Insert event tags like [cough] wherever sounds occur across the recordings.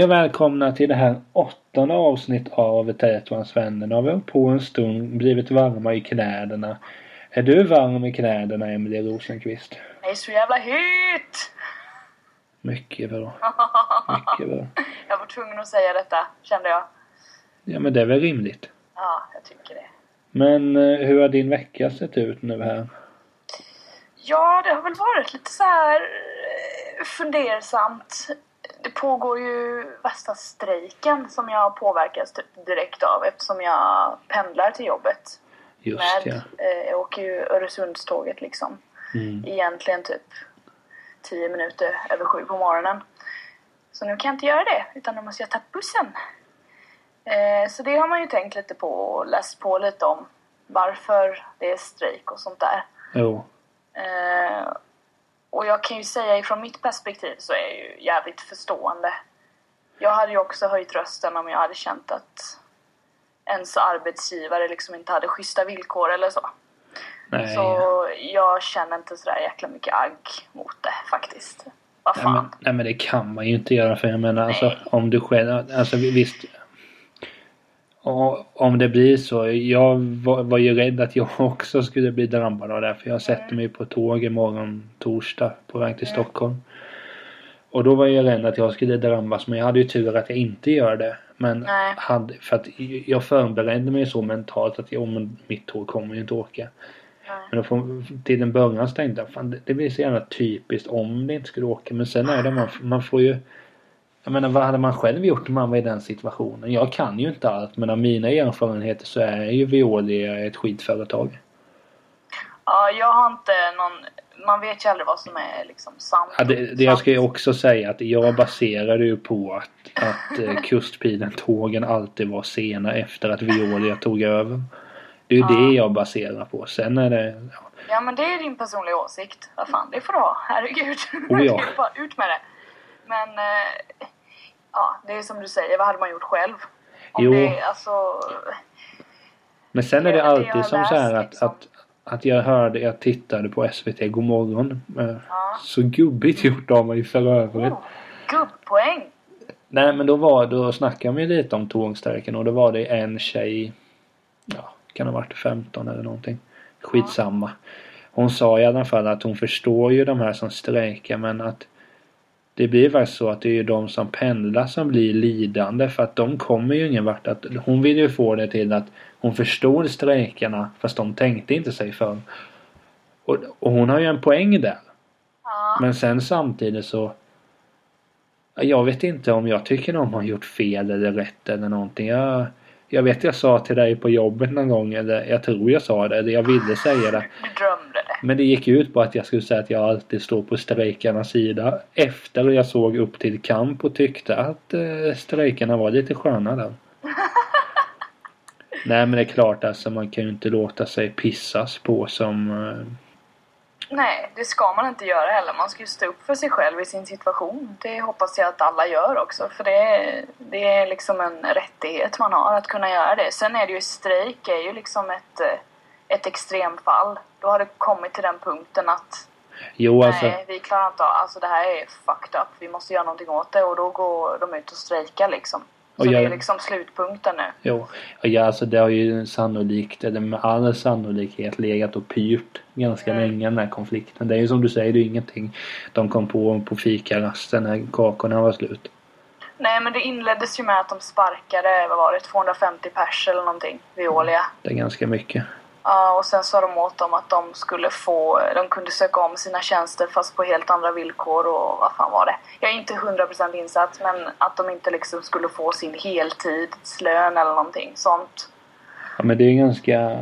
Hej och välkomna till det här åttonde avsnitt av Tetuans vänner. Nu har vi på en stund, blivit varma i kläderna. Är du varm i kläderna, Emelie Rosenqvist? Det är så jävla hytt! Mycket bra. Mycket bra. [laughs] Jag var tvungen att säga detta, kände jag. Ja, men det är väl rimligt. Ja, jag tycker det. Men eh, hur har din vecka sett ut nu här? Ja, det har väl varit lite så här eh, fundersamt. Det pågår ju värsta strejken som jag påverkas typ direkt av eftersom jag pendlar till jobbet. Just med, ja. eh, jag åker ju Öresundståget liksom. Mm. Egentligen typ 10 minuter över sju på morgonen. Så nu kan jag inte göra det, utan nu måste jag ta bussen. Eh, så det har man ju tänkt lite på och läst på lite om varför det är strejk och sånt där. Jo. Eh, och jag kan ju säga ifrån mitt perspektiv så är jag ju jävligt förstående. Jag hade ju också höjt rösten om jag hade känt att ens arbetsgivare liksom inte hade schyssta villkor eller så. Nej. Så jag känner inte sådär jäkla mycket agg mot det faktiskt. Vad Nej fan. men, nej men det kan man ju inte göra för jag menar alltså Nej. om du själv, alltså visst. Om det blir så. Jag var, var ju rädd att jag [laughs] också skulle bli drabbad av det. För jag sätter mig på tåg imorgon torsdag på väg till. Stockholm. Och då var jag rädd att jag skulle drabbas men jag hade ju tur att jag inte gör det. Men Nej. hade, för att jag förberedde mig så mentalt att jo, men mitt tåg kommer ju inte åka. Nej. Men då får, till en början så tänkte jag fan det, det blir så jävla typiskt om det inte skulle åka. Men sen är det man, man får ju Jag menar vad hade man själv gjort om man var i den situationen? Jag kan ju inte allt men av mina erfarenheter så är ju Veolia ett skitföretag. Ja, jag har inte någon... Man vet ju aldrig vad som är liksom sant. Ja, det, det jag ska ju också säga att jag baserade ju på att, att eh, [laughs] kustpilen tågen alltid var sena efter att Veolia tog över. Det är ju Ja. det jag baserar på. Sen är det ja, Ja, men det är din personliga åsikt. Vad fan, det får du ha. Herregud. Oh, ja. [laughs] Bara ut med det. Men... Eh, ja, det är som du säger. Vad hade man gjort själv? Om Jo. Det, alltså... Men sen är det Det alltid som så här läst, att, liksom. att, att jag hörde, jag tittade på SVT Godmorgon. Eh, Ja. Så gubbigt gjort av mig för övrigt. Oh, gubbpoäng! Nej men då var då snackade vi lite om tågstrejken och då var det en tjej Ja, kan ha varit 15 eller någonting. Skitsamma. Hon sa i alla fall att hon förstår ju de här som strejkar men att det blir faktiskt så att det är de som pendlar som blir lidande för att de kommer ju ingen vart. Att hon vill ju få det till att hon förstår strejkarna fast de tänkte inte sig för. Och, och hon har ju en poäng där. Ja. Men sen samtidigt så Jag vet inte om jag tycker de har gjort fel eller rätt eller någonting. Jag, jag vet jag sa till dig på jobbet någon gång eller jag tror jag sa det eller jag ville säga det. Du drömde det. Men det gick ut på att jag skulle säga att jag alltid står på strejkarnas sida. Efter jag såg upp till kamp och tyckte att eh, strejkarna var lite sköna där. [laughs] Nej men det är klart alltså man kan ju inte låta sig pissas på som eh, Nej, det ska man inte göra heller. Man ska ju stå upp för sig själv i sin situation. Det hoppas jag att alla gör också. För det är, det är liksom en rättighet man har att kunna göra det. Sen är det ju strejk är ju liksom ett, eh, ett extremfall. Då har det kommit till den punkten att Jo alltså nej, vi klarar inte av, alltså det här är fucked up. Vi måste göra någonting åt det och då går de ut och strejkar liksom. Så jag- det är liksom slutpunkten nu. Jo, ja, alltså det har ju sannolikt, eller med all sannolikhet legat och pyrt ganska Mm. länge den här konflikten. Det är ju som du säger, det är ingenting de kom på på fikarasten när kakorna var slut. Nej men det inleddes ju med att de sparkade, vad var det, 250 pers eller någonting, Veolia. Det är ganska mycket. Ja, och sen sa de åt dem att de skulle få, de kunde söka om sina tjänster fast på helt andra villkor och vad fan var det? Jag är inte 100% insatt men att de inte liksom skulle få sin heltidslön eller någonting sånt. Ja men det är ganska...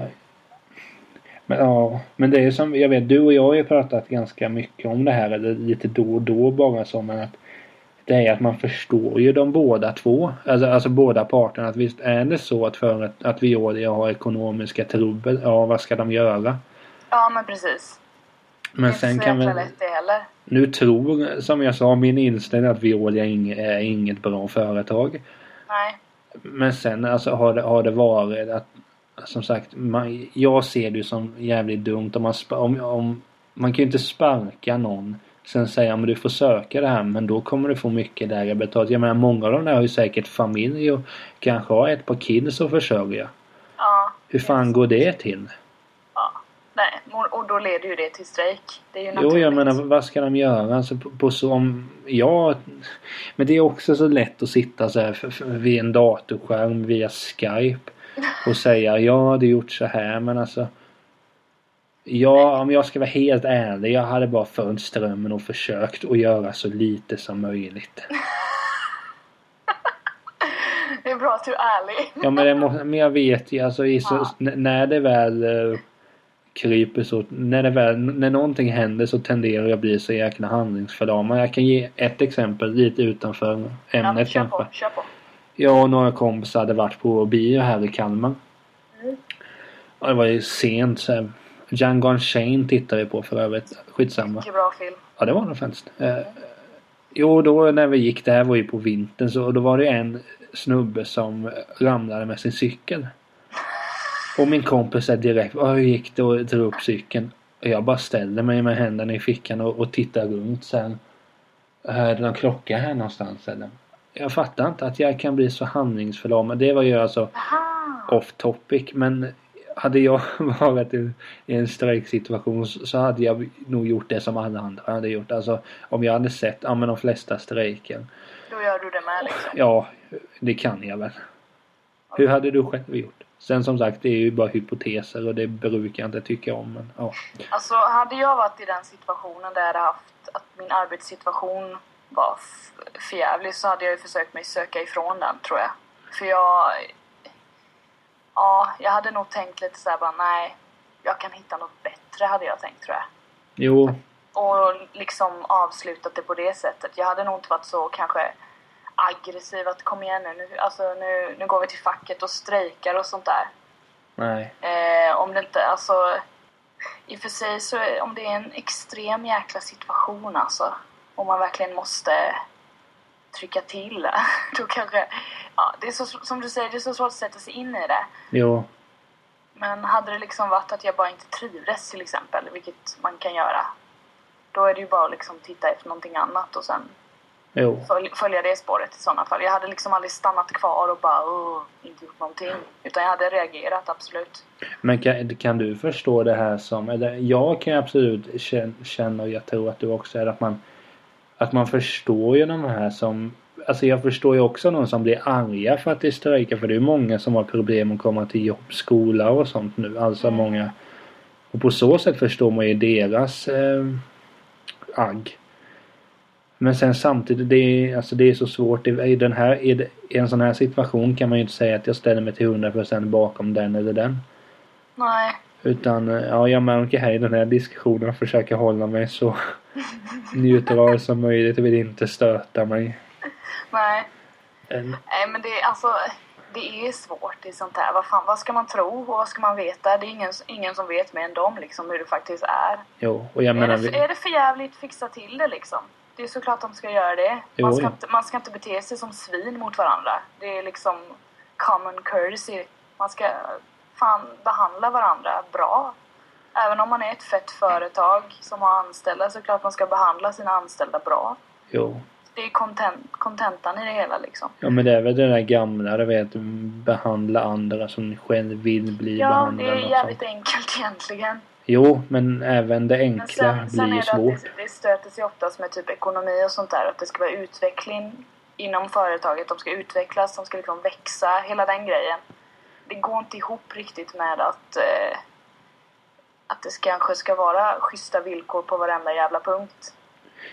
Men ja, men det är som, jag vet du och jag har ju pratat ganska mycket om det här eller lite då och då bara så men att det är att man förstår ju de båda två. Alltså, alltså båda parterna. Att visst är det så att för att, att Veolia har ekonomiska trubbel. Ja vad ska de göra? Ja men precis. Men det är sen inte så kan jäkla vi... lätt det heller. Nu tror, som jag sa, min inställning att Veolia ing- är inget bra företag. Nej. Men sen alltså har det, har det varit att som sagt, man, jag ser det som jävligt dumt om man, om, om man kan ju inte sparka någon Sen säger han men du får söka det här men då kommer du få mycket lägre betalt. Jag menar många av de där har ju säkert familj och kanske har ett par kids att försörja. Ja. Hur fan går det till? ja. Nej, och då leder ju det till strejk. Det är ju Jo, naturligt. jag menar vad ska de göra? Alltså, på, på så, om, ja, men det är också så lätt att sitta så här för, för, vid en datorskärm via Skype och säga ja, det gjort så här men alltså Ja, om jag ska vara helt ärlig. Jag hade bara följt strömmen och försökt att göra så lite som möjligt. [laughs] Det är bra att du är ärlig. Ja men, det må, men jag vet ju alltså i så, Ja. när det väl uh, kryper så, när det väl, när någonting händer så tenderar jag att bli så jäkla handlingsförlamad. Jag kan ge ett exempel lite utanför Ja, men ämnet kör kanske. på, kör på. Jag och några kompisar hade varit på bio här i Kalmar. Mm. Ja, det var ju sent så här. Django Unchained tittade vi på för övrigt. Skitsamma. Mycket bra film. Ja det var det faktiskt. Eh, jo då när vi gick, det här var ju på vintern, så då var det en snubbe som ramlade med sin cykel. Och min kompis sa direkt, "Ja, hur gick det? Och drog upp cykeln. Och jag bara ställde mig med händerna i fickan och, och tittade runt sen. Är det någon klocka här någonstans eller? Jag fattar inte att jag kan bli så handlingsförlamad. Det var ju alltså Aha! off topic men hade jag [laughs] varit i, en strejksituation så hade jag nog gjort det som alla andra hade gjort. Alltså om jag hade sett, ja men de flesta strejker. Då gör du det med liksom. Ja, det kan jag väl. Hur hade du själv gjort? Sen som sagt, det är ju bara hypoteser och det brukar jag inte tycka om. Men, ja. Alltså hade jag varit i den situationen där jag hade haft att min arbetssituation var förjävlig så hade jag ju försökt mig söka ifrån den tror jag. För jag... Ja, jag hade nog tänkt lite såhär bara nej, jag kan hitta något bättre hade jag tänkt tror jag. Jo, Och liksom avslutat det på det sättet. Jag hade nog inte varit så kanske aggressiv att kom igen nu, nu, alltså, nu, nu går vi till facket och strejkar och sånt där. nej. Eh, om det inte, alltså... I och för sig så om det är en extrem jäkla situation alltså. Om man verkligen måste trycka till. [laughs] Då kanske... Ja, det är så, som du säger, det är så svårt att sätta sig in i det. Jo, Men hade det liksom varit att jag bara inte trivdes till exempel, vilket man kan göra. Då är det ju bara att liksom titta efter någonting annat och sen jo. följ, följa det spåret i sådana fall. Jag hade liksom aldrig stannat kvar och bara Åh, inte gjort någonting. Utan jag hade reagerat, absolut. Men kan, kan du förstå det här som, eller jag kan absolut känna, känna och jag tror att du också är att man att man förstår ju de här som Alltså jag förstår ju också de som blir arga för att det strejkar för det är många som har problem att komma till jobb, skola och sånt nu. Alltså Mm. många och på så sätt förstår man ju deras eh, agg. Men sen samtidigt, det är, alltså det är så svårt. I, den här, i, en sån här situation kan man ju inte säga att jag ställer mig till 100% bakom den eller den. Nej. Utan eh, ja, jag märker här i den här diskussionen att försöka hålla mig så neutral som möjligt. Jag vill inte stöta mig. Nej. En, Nej men det är alltså det är svårt i sånt här. Vad fan, vad ska man tro och vad ska man veta? Det är ingen, ingen som vet mer än dem liksom hur det faktiskt är. jo, och jag Är menar... det, Vi, är det för jävligt fixa till det liksom? Det är såklart de ska göra det. Jo, Man ska, jo. inte, man ska inte bete sig som svin mot varandra. Det är liksom common courtesy. Man ska fan behandla varandra bra. Även om man är ett fett företag som har anställda så är det klart man ska behandla sina anställda bra. jo. Det är content, contentan i det hela liksom. Ja men det är väl det där gamla, du vet, behandla andra som ni själv vill bli Ja, behandlade. det är jävligt enkelt egentligen. Jo, men även det enkla sen, sen blir ju är det svårt. att det, det stöter sig oftast med typ ekonomi och sånt där. Att det ska vara utveckling inom företaget. De ska utvecklas, de ska liksom växa. Hela den grejen. Det går inte ihop riktigt med att eh, att det kanske ska vara schyssta villkor på varenda jävla punkt.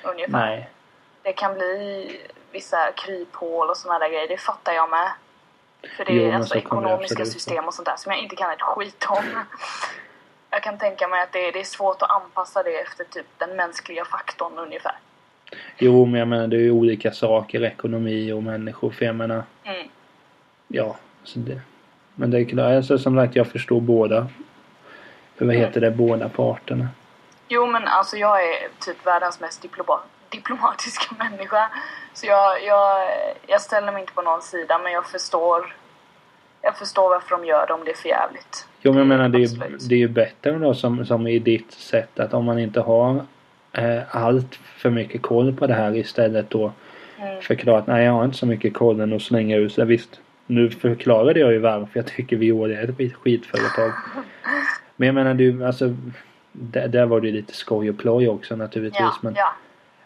Ungefär. Nej. Det kan bli vissa kryphål och såna där grejer. Det fattar jag med. För det Jo, är men alltså ekonomiska system och sånt där som jag inte kan ett skit om. Jag kan tänka mig att det är, det är svårt att anpassa det efter typ den mänskliga faktorn ungefär. Jo, men jag menar det är ju olika saker, ekonomi och människor. För jag menar, Mm. ja. Så det, men det är klart, alltså, som sagt jag förstår båda. För vad heter det, båda parterna. Jo men alltså jag är typ världens mest diploma- diplomatiska [laughs] människa. Så jag, jag, jag ställer mig inte på någon sida men jag förstår jag förstår varför de gör det om det är för jävligt. Jo men jag menar det är, ju, det är ju bättre då som, som i ditt sätt att om man inte har eh, allt för mycket koll på det här istället då Mm. förklara att nej jag har inte så mycket koll än att slänga ut det. Visst, nu förklarade jag ju varför jag tycker Veolia är ett skit- skitföretag. [laughs] Men jag menar du, alltså där, där var det lite skoj och ploj också naturligtvis. Ja, men, ja.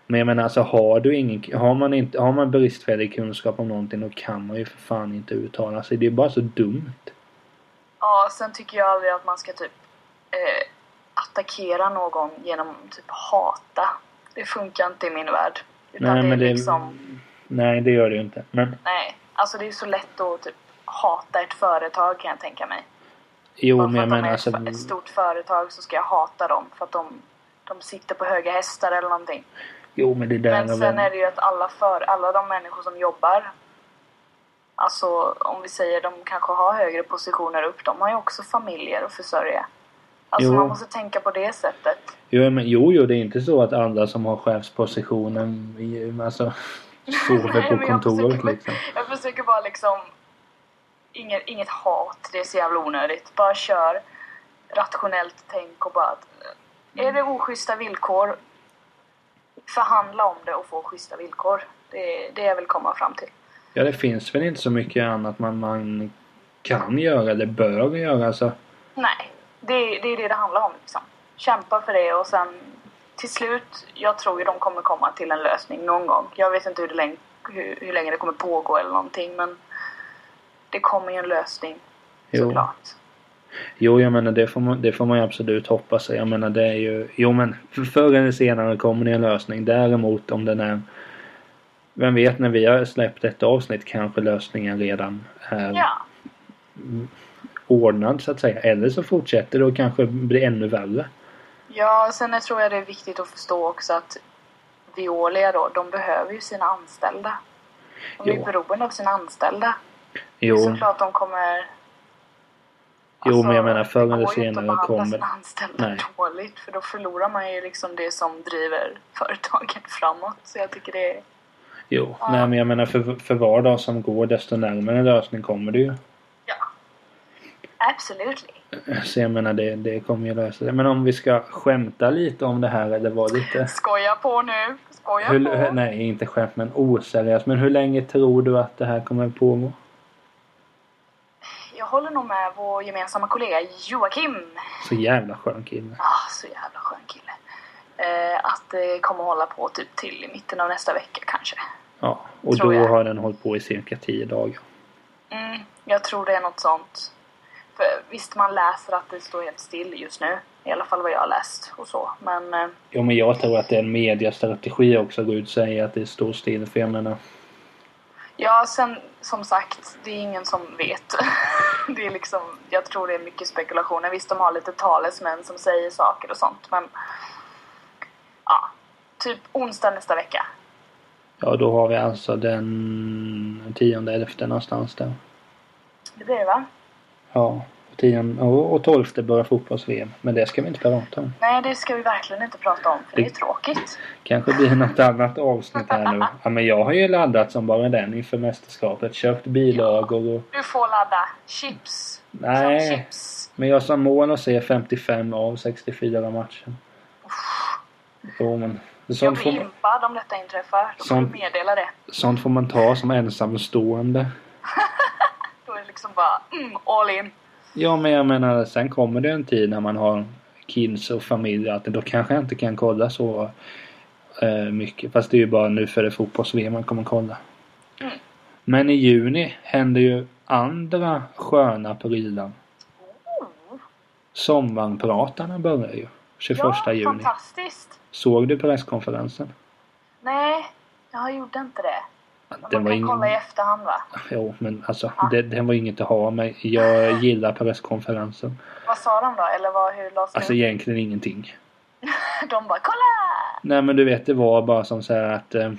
men jag menar alltså har du ingen, har man inte, har man bristfällig kunskap om någonting då kan man ju för fan inte uttala sig. Det är bara så dumt. Ja, sen tycker jag aldrig att man ska typ eh, attackera någon genom typ hata. Det funkar inte i min värld. Utan Nej det men det, liksom, nej det gör det ju inte. Men nej. Alltså det är så lätt att typ hata ett företag kan jag tänka mig. Jo Bara men för jag att de menar är alltså. ett, ett stort företag så ska jag hata dem för att de, de sitter på höga hästar eller någonting. Jo men det där Men sen väl- är det ju att alla, för, alla de människor som jobbar Alltså om vi säger de kanske har högre positioner upp, de har ju också familjer att försörja. Alltså Jo. man måste tänka på det sättet. Jo, men, jo, jo, det är inte så att alla som har chefspositionen alltså, [laughs] sover Nej, på jag kontoret försöker- liksom. Jag försöker bara liksom Inget, inget hat, det är så jävla onödigt. Bara kör rationellt tänk och bara att, eh, Är det oschyssta villkor Förhandla om det och få schyssta villkor. Det är det jag vill komma fram till. Ja, det finns väl inte så mycket annat man, man kan göra eller bör göra. Alltså, Nej, det, är- det är det det handlar om liksom. Kämpa för det och sen till slut, jag tror ju de kommer komma till en lösning någon gång. Jag vet inte hur, det länge, hur, hur länge det kommer pågå eller någonting men det kommer ju en lösning Jo. såklart. jo, jag menar det får, man, det får man ju absolut hoppas. Jag menar det är ju... Jo, men för- förr eller senare kommer det en lösning. Däremot om den är... Vem vet när vi har släppt ett avsnitt kanske lösningen redan är Ja, ordnad så att säga. Eller så fortsätter det och kanske blir ännu värre. ja sen tror jag det är viktigt att förstå också att Veolia då, de behöver ju sina anställda. De är Jo. beroende av sina anställda. Jo, Det såklart de kommer... Jo, men jag menar, förr det eller går ju inte senare att behandla kommer- anställda Nej. dåligt för då förlorar man ju liksom det som driver företaget [laughs] framåt. Så jag tycker det är... Jo, Ja. nej men jag menar för, för var dag som går desto närmare en lösning kommer det ju. Ja. Absolutely. Så jag menar det, det kommer ju lösa det. Men om vi ska skämta lite om det här eller vara lite... Skoja på nu. Skoja Hur, på. nej, inte skämt men oseriöst. Men hur länge tror du att det här kommer pågå? Jag håller nog med vår gemensamma kollega Joakim. Så jävla skön kille. Ah, så jävla skön kille. Eh, att det kommer hålla på typ till i mitten av nästa vecka kanske. Ja, och Tror då jag. har den hållit på i cirka tio dagar. Mm, jag tror det är något sånt. För visst, man läser att det står helt still just nu. I alla fall vad jag har läst och så. Men eh, Jo men jag tror att det är en mediastrategi också att gå ut och säga att det står still. För jag menar... ja, sen som sagt, det är ingen som vet. [laughs] det är liksom, jag tror det är mycket spekulationer. Visst, de har lite talesmän som säger saker och sånt. Men ja, typ onsdag nästa vecka. Ja då har vi alltså den tionde, elfte någonstans där. Det blir det va? Ja. Tionde och, tolfte börjar fotbolls-VM. Men det ska vi inte prata om. Nej, det ska vi verkligen inte prata om för det är tråkigt. Kanske blir något annat avsnitt här nu. [laughs] Ja men jag har ju laddat som bara den inför mästerskapet. Köpt bilagor och... Du får ladda chips. Som Nej. chips. Men jag har som mål att se 55 av 64 matcher. Jo men... Jag Sånt får, blir man, impad om detta inträffar. Då får Sånt- du meddela det. sånt får man ta som ensamstående. [laughs] Då är det liksom bara mm, all in. Ja men jag menar sen kommer det en tid när man har kids och familj att då kanske jag inte kan kolla så eh, mycket. Fast det är ju bara nu för det fotbolls-VM man kommer kolla. Mm. Men i juni händer ju andra sköna prylar. Oh. Sommarpratarna börjar ju. 21 ja, juni. fantastiskt. Såg du presskonferensen? Nej, jag gjorde inte det. Den var kan ingen... kolla i efterhand va? Jo men alltså Ja. det, den var inget att ha men jag [laughs] gillar presskonferensen. Vad sa de då? Eller vad, hur lades Alltså det egentligen ingenting. [laughs] De bara kolla! Nej men du vet det var bara som så här att eh,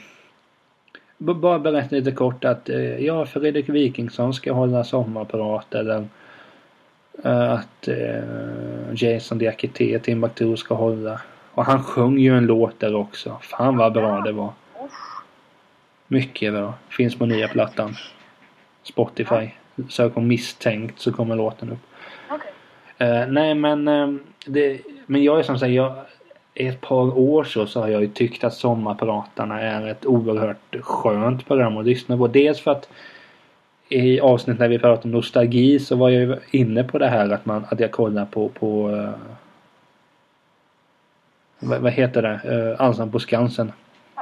Bara berätta lite kort att eh, ja Fredrik Wikingsson ska hålla sommarprat eller eh, att eh, Jason Diakité Timbuktu ska hålla. Och han sjöng ju en låt där också. Fan vad bra det var. Mycket bra. Finns på nya plattan. Spotify. Sök på misstänkt så kommer låten upp. okej. Eh, nej men, eh, det, men jag är som säger, jag ett par år så, så har jag ju tyckt att Sommarpratarna är ett oerhört skönt program att lyssna på. Dels för att i avsnitt när vi pratade om nostalgi så var jag ju inne på det här att, man, att jag kollar på, på uh, vad, vad, heter det? Uh, Allsång på Skansen.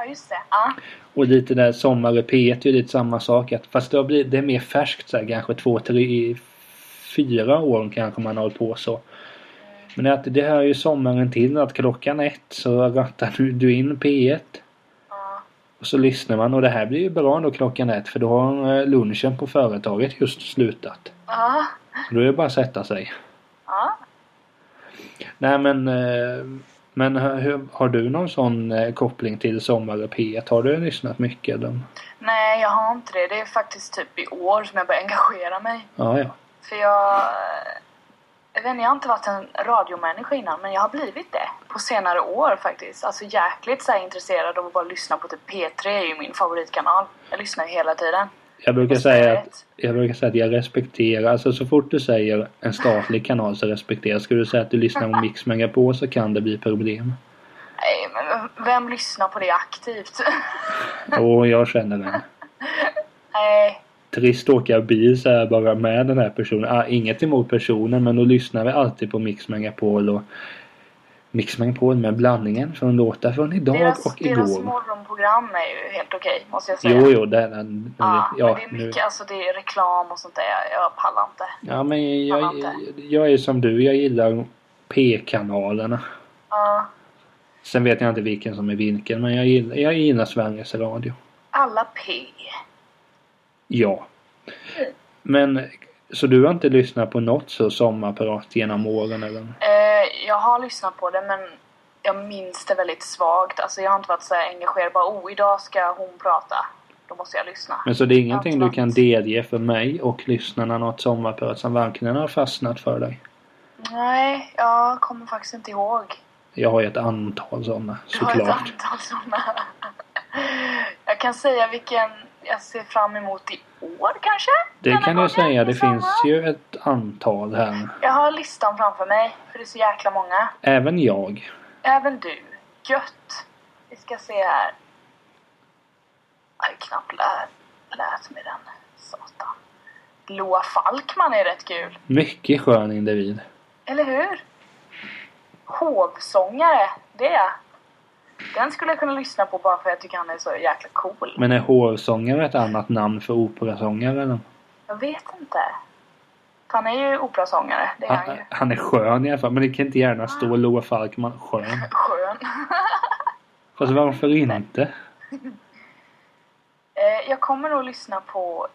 Just det. Ja. Och lite där Sommar och P1 är lite samma sak. Att, fast det, blivit, det är mer färskt så här, kanske två, tre, fyra år kanske man har hållit på så. Men att det hör ju sommaren till att klockan ett så rattar du in P1. Ja. Och så lyssnar man och det här blir ju bra då klockan ett för då har eh, lunchen på företaget just slutat. Ja. Då är det bara att sätta sig. Ja. Nej men eh, men hur, har du någon sån eh, koppling till Sommar och P1? Har du lyssnat mycket? Eller? Nej, jag har inte det. Det är faktiskt typ i år som jag börjar engagera mig. Ja, ja. För jag... Jag vet inte, jag har inte varit en radiomänniska innan men jag har blivit det på senare år faktiskt. Alltså jäkligt så intresserad av att bara lyssna på typ P3 är ju min favoritkanal. Jag lyssnar ju hela tiden. Jag brukar, På säga P1. att, jag brukar säga att jag respekterar, alltså så fort du säger en statlig kanal så respekterar. Skulle du säga att du lyssnar på Mix Megapol så kan det bli problem. Nej, men vem lyssnar på det aktivt? [laughs] Och jag känner den. [laughs] Nej, Trist att åka bil så här bara med den här personen. Ah, inget emot personen men då lyssnar vi alltid på Mix Megapol och Mix Megapol med blandningen från låtar från idag deras, och deras igår. morgonprogram är ju helt okej måste jag säga. Jo, jo, det är den. Ja, Ja, men det är nu. mycket, alltså det är reklam och sånt där. Jag, jag pallar inte. Ja, men jag, Pallar jag är som du. Jag gillar P-kanalerna. Ja. Sen vet jag inte vilken som är vilken, men jag gillar, jag gillar Sveriges Radio. alla P. Ja. Mm. Men, så du har inte lyssnat på något så sommarprat genom åren eller? Eh, jag har lyssnat på det men jag minns det väldigt svagt. Alltså jag har inte varit så engagerad. Bara oh, idag ska hon prata. Då måste jag lyssna. Men så det är ingenting du kan delge för mig och lyssnarna något sommarprat som verkligen har fastnat för dig? Nej, jag kommer faktiskt inte ihåg. Jag har ju ett antal sådana, Jag har ett såklart. antal sådana. [laughs] jag kan säga vilken jag ser fram emot i år kanske? Det kan gången, jag säga. Det finns ju ett antal här. Jag har listan framför mig. För det är så jäkla många. Även jag. Även du. Gött. Vi ska se här. Jag har knappt lärt, lärt mig den. Satan. Loa Falkman är rätt kul. Mycket skön individ. Eller hur? Hovsångare. Det. Den skulle jag kunna lyssna på bara för att jag tycker han är så jäkla cool. Men är hovsångare ett annat namn för operasångare eller? Jag vet inte. Han är ju operasångare. Det är han Han, ju. han är skön i alla fall. Men det kan inte gärna stå Loa Falkman skön. [laughs] Skön. [laughs] Fast varför inte? [laughs] Eh, jag kommer nog lyssna på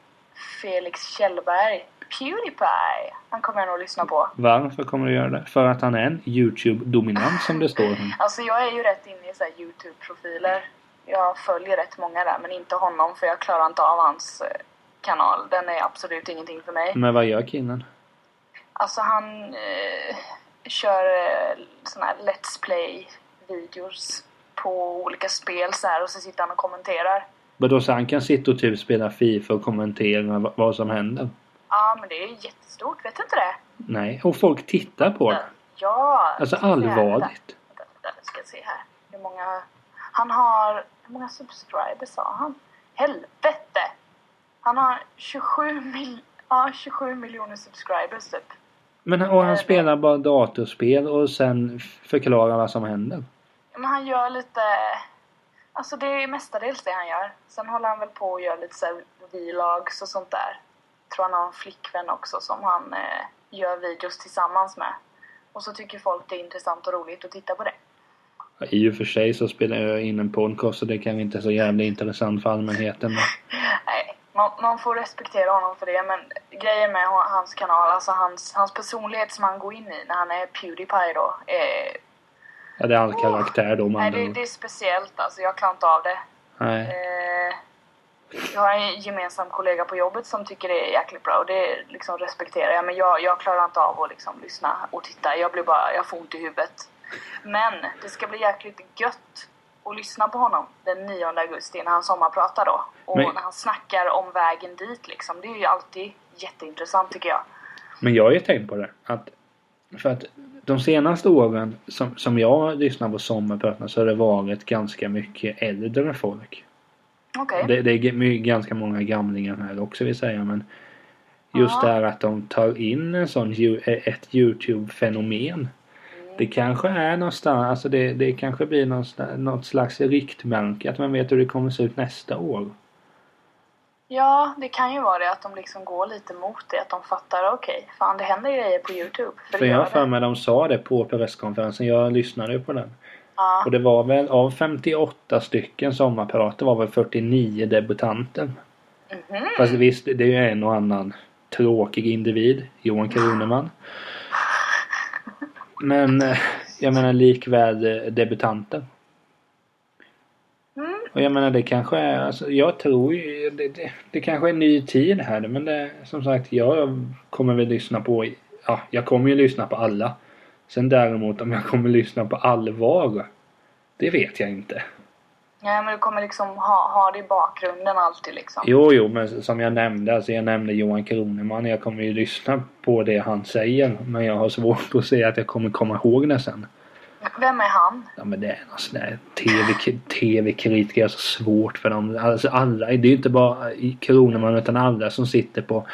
Felix Kjellberg. Pewdiepie. Han kommer jag nog lyssna på. Varför kommer du göra det? För att han är en YouTube-dominant som det står. [laughs] Alltså jag är ju rätt inne i så Youtube-profiler. Jag följer rätt många där men inte honom för jag klarar inte av hans eh, kanal. Den är absolut ingenting för mig. Men vad gör killen? Alltså han eh, kör eh, såna här Let's Play-videos på olika spel så här och så sitter han och kommenterar. Vadå, så han kan sitta och typ spela Fifa och kommentera vad som händer? Ja men det är jättestort, vet du inte det? Nej, och folk tittar på det. Ja! Alltså allvarligt. Vänta, vänta, ska se här. Hur många... Han har... Hur många subscribers sa han? Helvete! Han har 27 mil... Ja, 27 miljoner subscribers typ. Men och han spelar bara datorspel och sen förklarar vad som händer. Men han gör lite... Alltså det är mestadels det han gör. Sen håller han väl på och gör lite så här vlogs och sånt där. Tror han har en flickvän också som han eh, gör videos tillsammans med. Och så tycker folk det är intressant och roligt att titta på det. I och för sig så spelar jag in en podcast så det kan inte så jävla intressant för allmänheten. [laughs] Nej, man, man får respektera honom för det. Men grejen med hans kanal, alltså hans, hans personlighet som han går in i när han är Pewdiepie då. Är, ja, det är all karaktär då nej, man det, det är speciellt alltså. Jag klarar inte av det. Nej. Eh, jag har en gemensam kollega på jobbet som tycker det är jäkligt bra och det liksom respekterar jag. Men jag, jag klarar inte av att liksom lyssna och titta. Jag blir bara, jag får ont i huvudet. Men det ska bli jäkligt gött att lyssna på honom den 9 augusti när han sommarpratar då. Och Men- när han snackar om vägen dit liksom. Det är ju alltid jätteintressant tycker jag. Men jag har ju tänkt på det. Att, för att de senaste åren som, som jag lyssnar på sommarpratarna så har det varit ganska mycket äldre folk. Okej. Det, det är ganska många gamlingar här också vill säga men just Ja. det här att de tar in en sån, ju- ett Youtube-fenomen. Det kanske är någonstans, alltså det, det kanske blir någonstans, något slags riktmärke att man vet hur det kommer se ut nästa år. Ja, det kan ju vara det att de liksom går lite mot det. Att de fattar, okej, fan det händer grejer på Youtube. För, För jag har för mig de sa det på presskonferensen, jag lyssnade ju på den. Ja. Och det var väl av 58 stycken sommarpirater var väl 49 debutanter. Mhm. Fast visst, det är ju en och annan tråkig individ. Johan Kroneman. Men eh, jag menar likväl eh, debutanter. Mm. Och jag menar det kanske är, alltså, jag tror ju, det, det, det kanske är en ny tid här men det, som sagt jag kommer väl lyssna på, ja jag kommer ju lyssna på alla. Sen däremot om jag kommer lyssna på allvar, det vet jag inte. Ja, men du kommer liksom ha, ha det i bakgrunden alltid liksom. Jo, jo, men som jag nämnde, alltså jag nämnde Johan Kroneman. Jag kommer ju lyssna på det han säger. Men jag har svårt att säga att jag kommer komma ihåg det sen. Vem är han? Ja, men det är någon sån där TV TV-kritiker. är så svårt för dem. Alltså alla, det är ju inte bara Kroneman utan alla som sitter på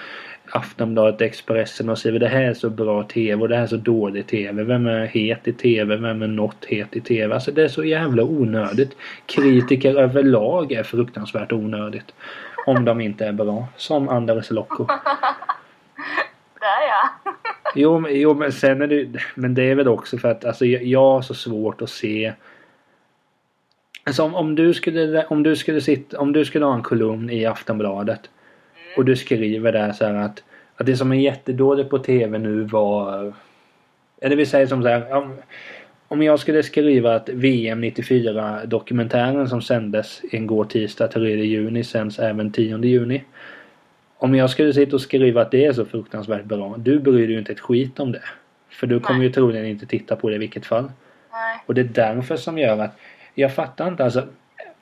Aftonbladet, Expressen och säger det här är så bra TV och det här är så dålig TV. Vem är het i TV? Vem är något het i TV? Alltså det är så jävla onödigt. Kritiker överlag är fruktansvärt onödigt. Om de inte är bra. Som Anders Lokko. [laughs] Där ja. Jo, men- jo men sen är det Men det är väl också för att alltså, jag, jag har så svårt att se Alltså om, om du skulle om du skulle sitta om du skulle ha en kolumn i Aftonbladet och du skriver där så att att det som är jättedåligt på TV nu var eller vi säger som så här om, om jag skulle skriva att VM 94 dokumentären som sändes en går tisdag 3 juni sänds även 10 juni. Om jag skulle sitta och skriva att det är så fruktansvärt bra. Du bryr dig ju inte ett skit om det. För du kommer Nej. ju troligen inte titta på det i vilket fall. Nej. Och det är därför som gör att jag fattar inte alltså.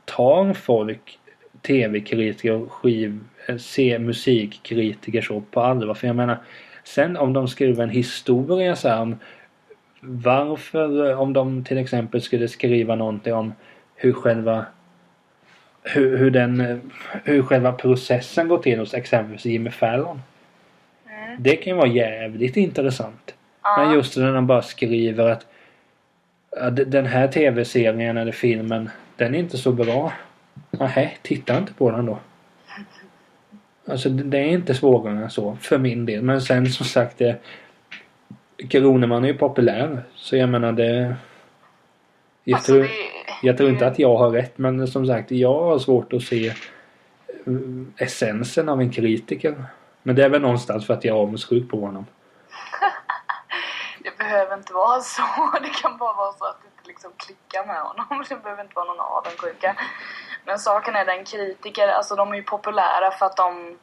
Tar folk tv-kritiker och skiv, se musikkritiker så på allvar? För jag menar sen om de skriver en historia så här om varför eh, om de till exempel skulle skriva någonting om hur själva hur, hur den eh, hur själva processen går till hos exempelvis Jimmy Fallon. Mm. Det kan ju vara jävligt intressant. Ja. Men just när de bara skriver att den här tv-serien eller filmen den är inte så bra. Nej, titta inte på den då. Alltså det det är inte svårare än så för min del. Men sen som sagt det Kroneman är ju populär. Så jag menar det jag, Alltså, tror, det- jag tror inte att jag har rätt men som sagt jag har svårt att se mm, essensen av en kritiker. Men det är väl någonstans för att jag är avundsjuk på honom. [laughs] Det behöver inte vara så. [laughs] Det kan bara vara så att det inte liksom klickar med honom. [laughs] Det behöver inte vara någon avundsjuka. Men saken är den kritiker, alltså de är ju populära för att de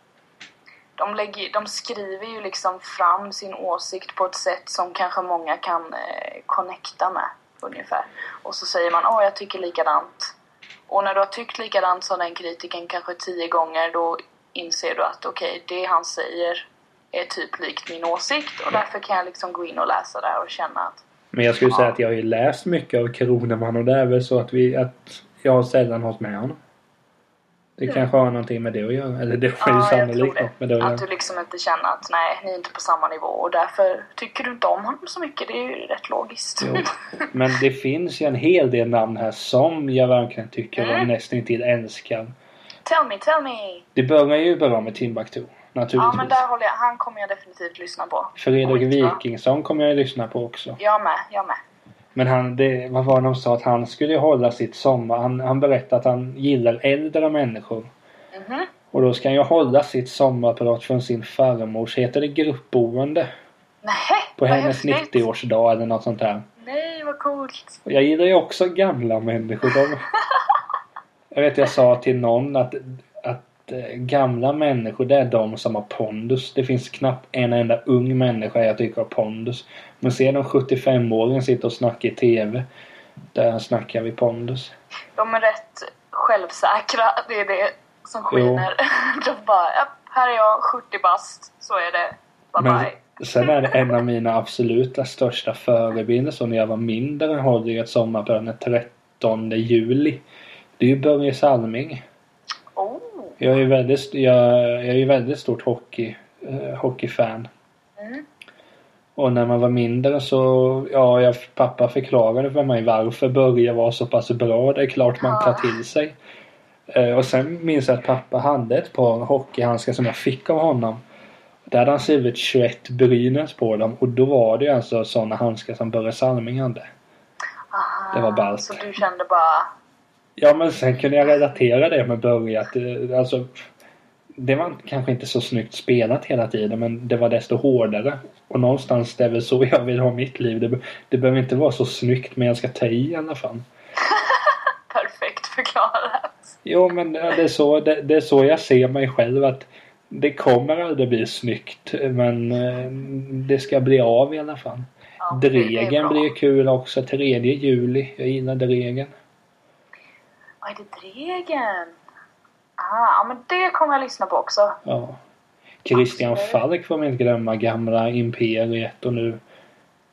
de, lägger, de skriver ju liksom fram sin åsikt på ett sätt som kanske många kan eh, connecta med ungefär. Och så säger man åh jag tycker likadant. Och när du har tyckt likadant som den kritiken kanske tio gånger då inser du att okej det han säger är typ likt min åsikt och därför kan jag liksom gå in och läsa där och känna att Men jag skulle Ja. säga att jag har ju läst mycket av Kroneman och det är väl så att vi att jag har sällan hållit med honom. Det Mm. kanske har någonting med det att göra. Eller det har ju Ja, tror sannolikt något med det att Att göra. du liksom inte känner att nej, ni är inte på samma nivå och därför tycker du inte om honom så mycket. Det är ju rätt logiskt. Jo. [laughs] Men det finns ju en hel del namn här som jag verkligen tycker Mm. nästan till älskar. tell me, tell me! Det börjar ju bra med Timbuktu. Ja Naturligtvis. men där håller jag, han kommer jag definitivt lyssna på. Fredrik. Wikingsson kommer jag ju lyssna på också. Jag med, jag med. Men han, det, vad var det de sa? Att han skulle hålla sitt sommar. Han, han berättade att han gillar äldre människor. Mhm. Och då ska han ju hålla sitt sommarprat från sin farmors, heter det gruppboende? Nej, På hennes häftigt. 90-årsdag eller något sånt där. Nej, vad coolt. Jag gillar ju också gamla människor. De, [laughs] jag vet jag sa till någon att, att eh, gamla människor det är de som har pondus. Det finns knappt en enda ung människa jag tycker har pondus. Men ser de 75-åringen sitta och snacka i TV. Där snackar vi pondus. De är rätt självsäkra, det är det som skiner. [laughs] De bara, här är jag, 70 bast, så är det. Bye Men bye. sen är det en av mina absoluta största förebilder så när jag var mindre håller jag ett sommarprat den 13 juli. Det är ju Börje Salming. Oh. Jag är ju väldigt, jag, jag är ju väldigt stort hockey, eh, hockeyfan. Och när man var mindre så, ja, jag, pappa förklarade för mig varför Börje var så pass bra. Det är klart man tar till sig. Eh, och sen minns jag att pappa hade ett par hockeyhandskar som jag fick av honom. Där hade han skrivit 21 Brynäs på dem och då var det ju alltså sådana handskar som Börje Salming hade. Aha, Det var ballt. Så du kände bara... Ja men sen kunde jag relatera det med Börje att eh, alltså det var kanske inte så snyggt spelat hela tiden men det var desto hårdare. Och någonstans det är väl så jag vill ha mitt liv. Det, det behöver inte vara så snyggt men jag ska ta i i alla fall. [laughs] Perfekt förklarat. Jo men det är så, det, det är så jag ser mig själv att det kommer aldrig bli snyggt men eh, det ska bli av i alla fall. Ja, Dregen blir kul också. 3 juli. Jag gillar Dregen. Vad är det Dregen? Ah, ja men det kommer jag lyssna på också. Ja. Christian Absolut. Falk får man inte glömma. Gamla Imperiet och nu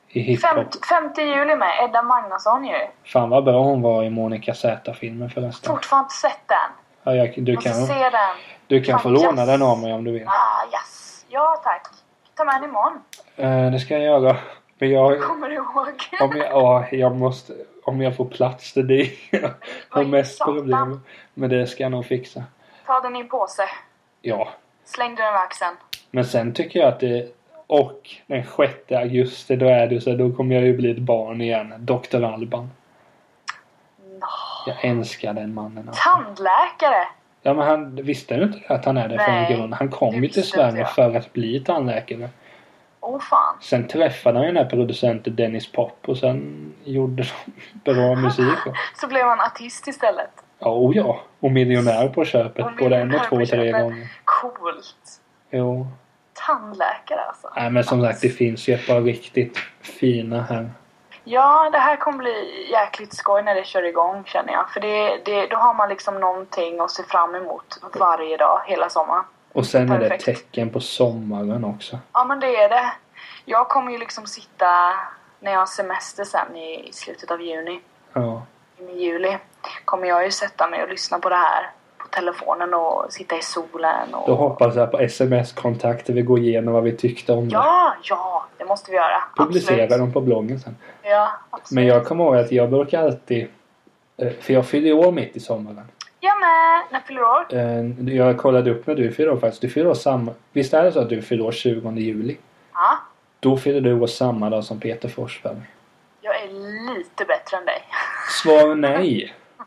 i hiphop. Fem, 5 juli med Edda Magnusson ju. Fan vad bra hon var i Monica Z-filmen förresten. Fortfarande inte sett den. Ja, jag, du, Måste kan, se den. du kan få Fan, låna yes. den av mig om du vill. Ah, yes. Ja tack. Ta med den imorgon. Eh, det ska jag göra. Men jag, Kommer du ihåg? om jag, ja, jag måste, om jag får plats det är det jag har mest problem. Men det ska jag nog fixa. Ta den i en påse. Ja. Släng den över axeln. Men sen tycker jag att det och den 6 augusti då är det så då kommer jag ju bli ett barn igen. Dr. Alban. Nå. Jag älskar den mannen alltså. Tandläkare. Ja men han visste ju inte att han är det Nej, från grund. Han kom ju till Sverige för att bli tandläkare. Åh oh, fan. Sen träffade han ju den här producenten Dennis Pop och sen gjorde de [laughs] bra musik. Och, [laughs] Så blev han artist istället. Ja, och ja. Och miljonär på köpet. Och Både en och två, på tre gånger. Coolt. Jo. Tandläkare alltså. Nej men som sagt det finns ju ett par riktigt fina här. Ja, det här kommer bli jäkligt skoj när det kör igång känner jag. För det, det, då har man liksom någonting att se fram emot varje dag hela sommaren. Och sen är det Perfekt. tecken på sommaren också. Ja, men det är det. Jag kommer ju liksom sitta när jag har semester sen i, i slutet av juni. Ja. I juli kommer jag ju sätta mig och lyssna på det här på telefonen och sitta i solen. Och... Då hoppas jag på sms-kontakter vi går igenom vad vi tyckte om det. Ja, ja, det måste vi göra. Publicera Absolut. dem på bloggen sen. Ja, absolut. Men jag kommer ihåg att jag brukar alltid eh, för jag fyller år mitt i sommaren. Jag med. När fyller du år? Eh, Jag kollade upp när du fyller år faktiskt. Du fyller år samma... Visst är det så att du fyller år 20 juli? Ja. Då fyller du år samma dag som Peter Forsberg. Jag är lite bättre än dig. [laughs] Svar nej. [laughs]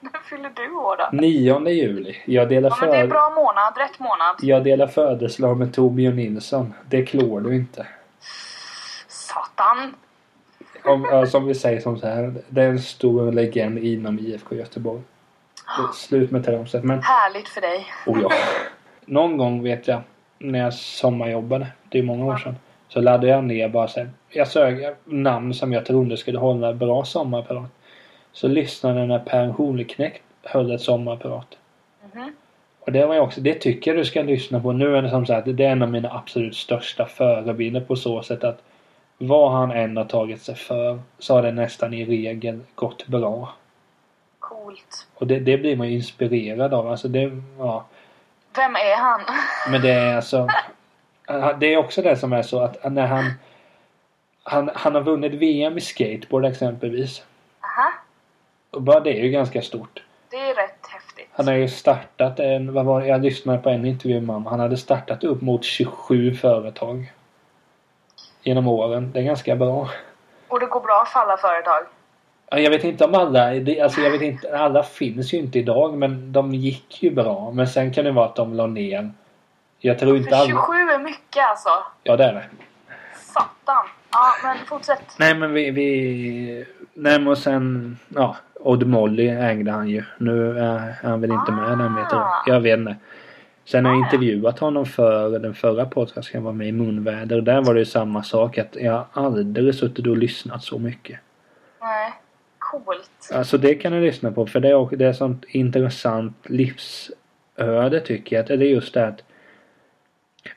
När fyller du år då? 9 juli. Jag delar, Ja, men det är bra månad. Rätt månad. jag delar födelsedag med Torbjörn Nilsson. Det klår du inte. Satan. Om, som vi säger som så här. Det är en stor legend inom IFK Göteborg. Slut med tramset. Men Härligt för dig. Oh ja. Någon gång vet jag när jag sommarjobbade, det är många år sedan. Så laddade jag ner bara så här, Jag sög namn som jag trodde skulle hålla bra sommarprat. Så lyssnade jag när Per Horneknekt höll ett sommarprat. Mhm. Och det var jag också, det tycker jag du ska lyssna på. Nu är det som sagt, det är en av mina absolut största förebilder på så sätt att vad han än har tagit sig för så har det nästan i regel gått bra. Coolt. Och det, det blir man ju inspirerad av. Alltså det, ja. Vem är han? Men det är alltså... Det är också det som är så att när han... Han, han har vunnit VM i skateboard exempelvis. Aha. Och bara det är ju ganska stort. Det är rätt häftigt. Han har ju startat en... Vad var det? Jag lyssnade på en intervju med honom. Han hade startat upp mot 27 företag. Genom åren. Det är ganska bra. Och det går bra för alla företag. Ja, Jag vet inte om alla... Alltså jag vet inte... Alla finns ju inte idag men de gick ju bra. Men sen kan det vara att de la ner. Jag tror inte För alla... 27 är mycket alltså. Ja det är det. Satan. Ja, men fortsätt. Nej men vi... vi... Nej men och sen... Ja. Odd Molly ägde han ju. Nu är han väl inte med den vet jag. Jag vet inte. Sen har jag Ah. intervjuat honom för den förra podcasten jag var med i Munväder. Där var det ju samma sak. Att jag har aldrig suttit och lyssnat så mycket. Nej. Coolt. Alltså det kan du lyssna på. För det är, också- det är sånt intressant livsöde tycker jag. Att det är just det att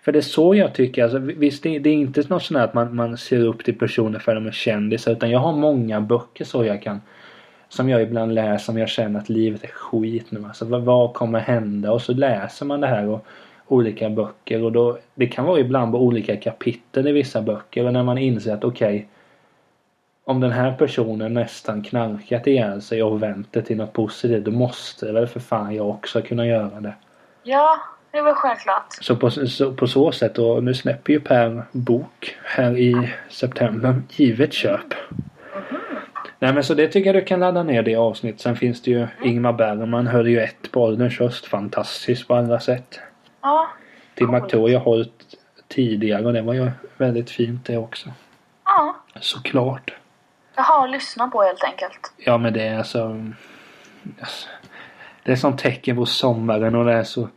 för det är så jag tycker. Alltså, visst, det, det är inte något sånt här att man, man ser upp till personer för att de är kändisar. Utan jag har många böcker så jag kan som jag ibland läser om jag känner att livet är skit nu. Alltså vad, vad kommer hända? Och så läser man det här och olika böcker och då det kan vara ibland på olika kapitel i vissa böcker och när man inser att okej okay, om den här personen nästan knarkat ihjäl sig och vänt det till något positivt då måste väl för fan jag också kunna göra det. Ja, det var självklart. Så på så, på så sätt och nu släpper ju Per bok här i september. Givet köp. Nej men så det tycker jag du kan ladda ner det avsnittet. Sen finns det ju mm. Ingmar Bergman höll ju ett på ålderns höst. Fantastiskt på alla sätt. Ja. Timbuktu har jag hållit tidigare och det var ju väldigt fint det också. Ja. Såklart. Jaha, lyssna på helt enkelt. Ja men det är alltså... Det är som tecken på sommaren och det är så...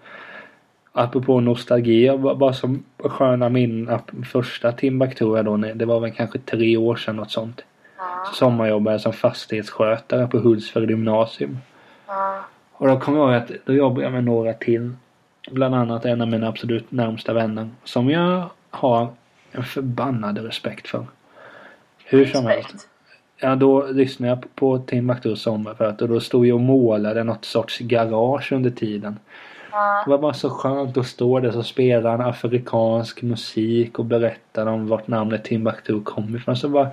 Apropå nostalgi, bara som sköna minnen. Första Timbuktu då, det var väl kanske tre år sedan något sånt. Så sommarjobbade som fastighetsskötare på Hultsfred gymnasium. Ja. Och då kommer jag ihåg att då jobbade jag med några till. Bland annat en av mina absolut närmsta vänner. Som jag har en förbannad respekt för. Hur som helst. Ja då lyssnade jag på Timbuktus sommarprat och då stod jag och målade något sorts garage under tiden. Ja. Det var bara så skönt att stå där så spelade han afrikansk musik och berättade om vart namnet Timbuktu kom ifrån. Så bara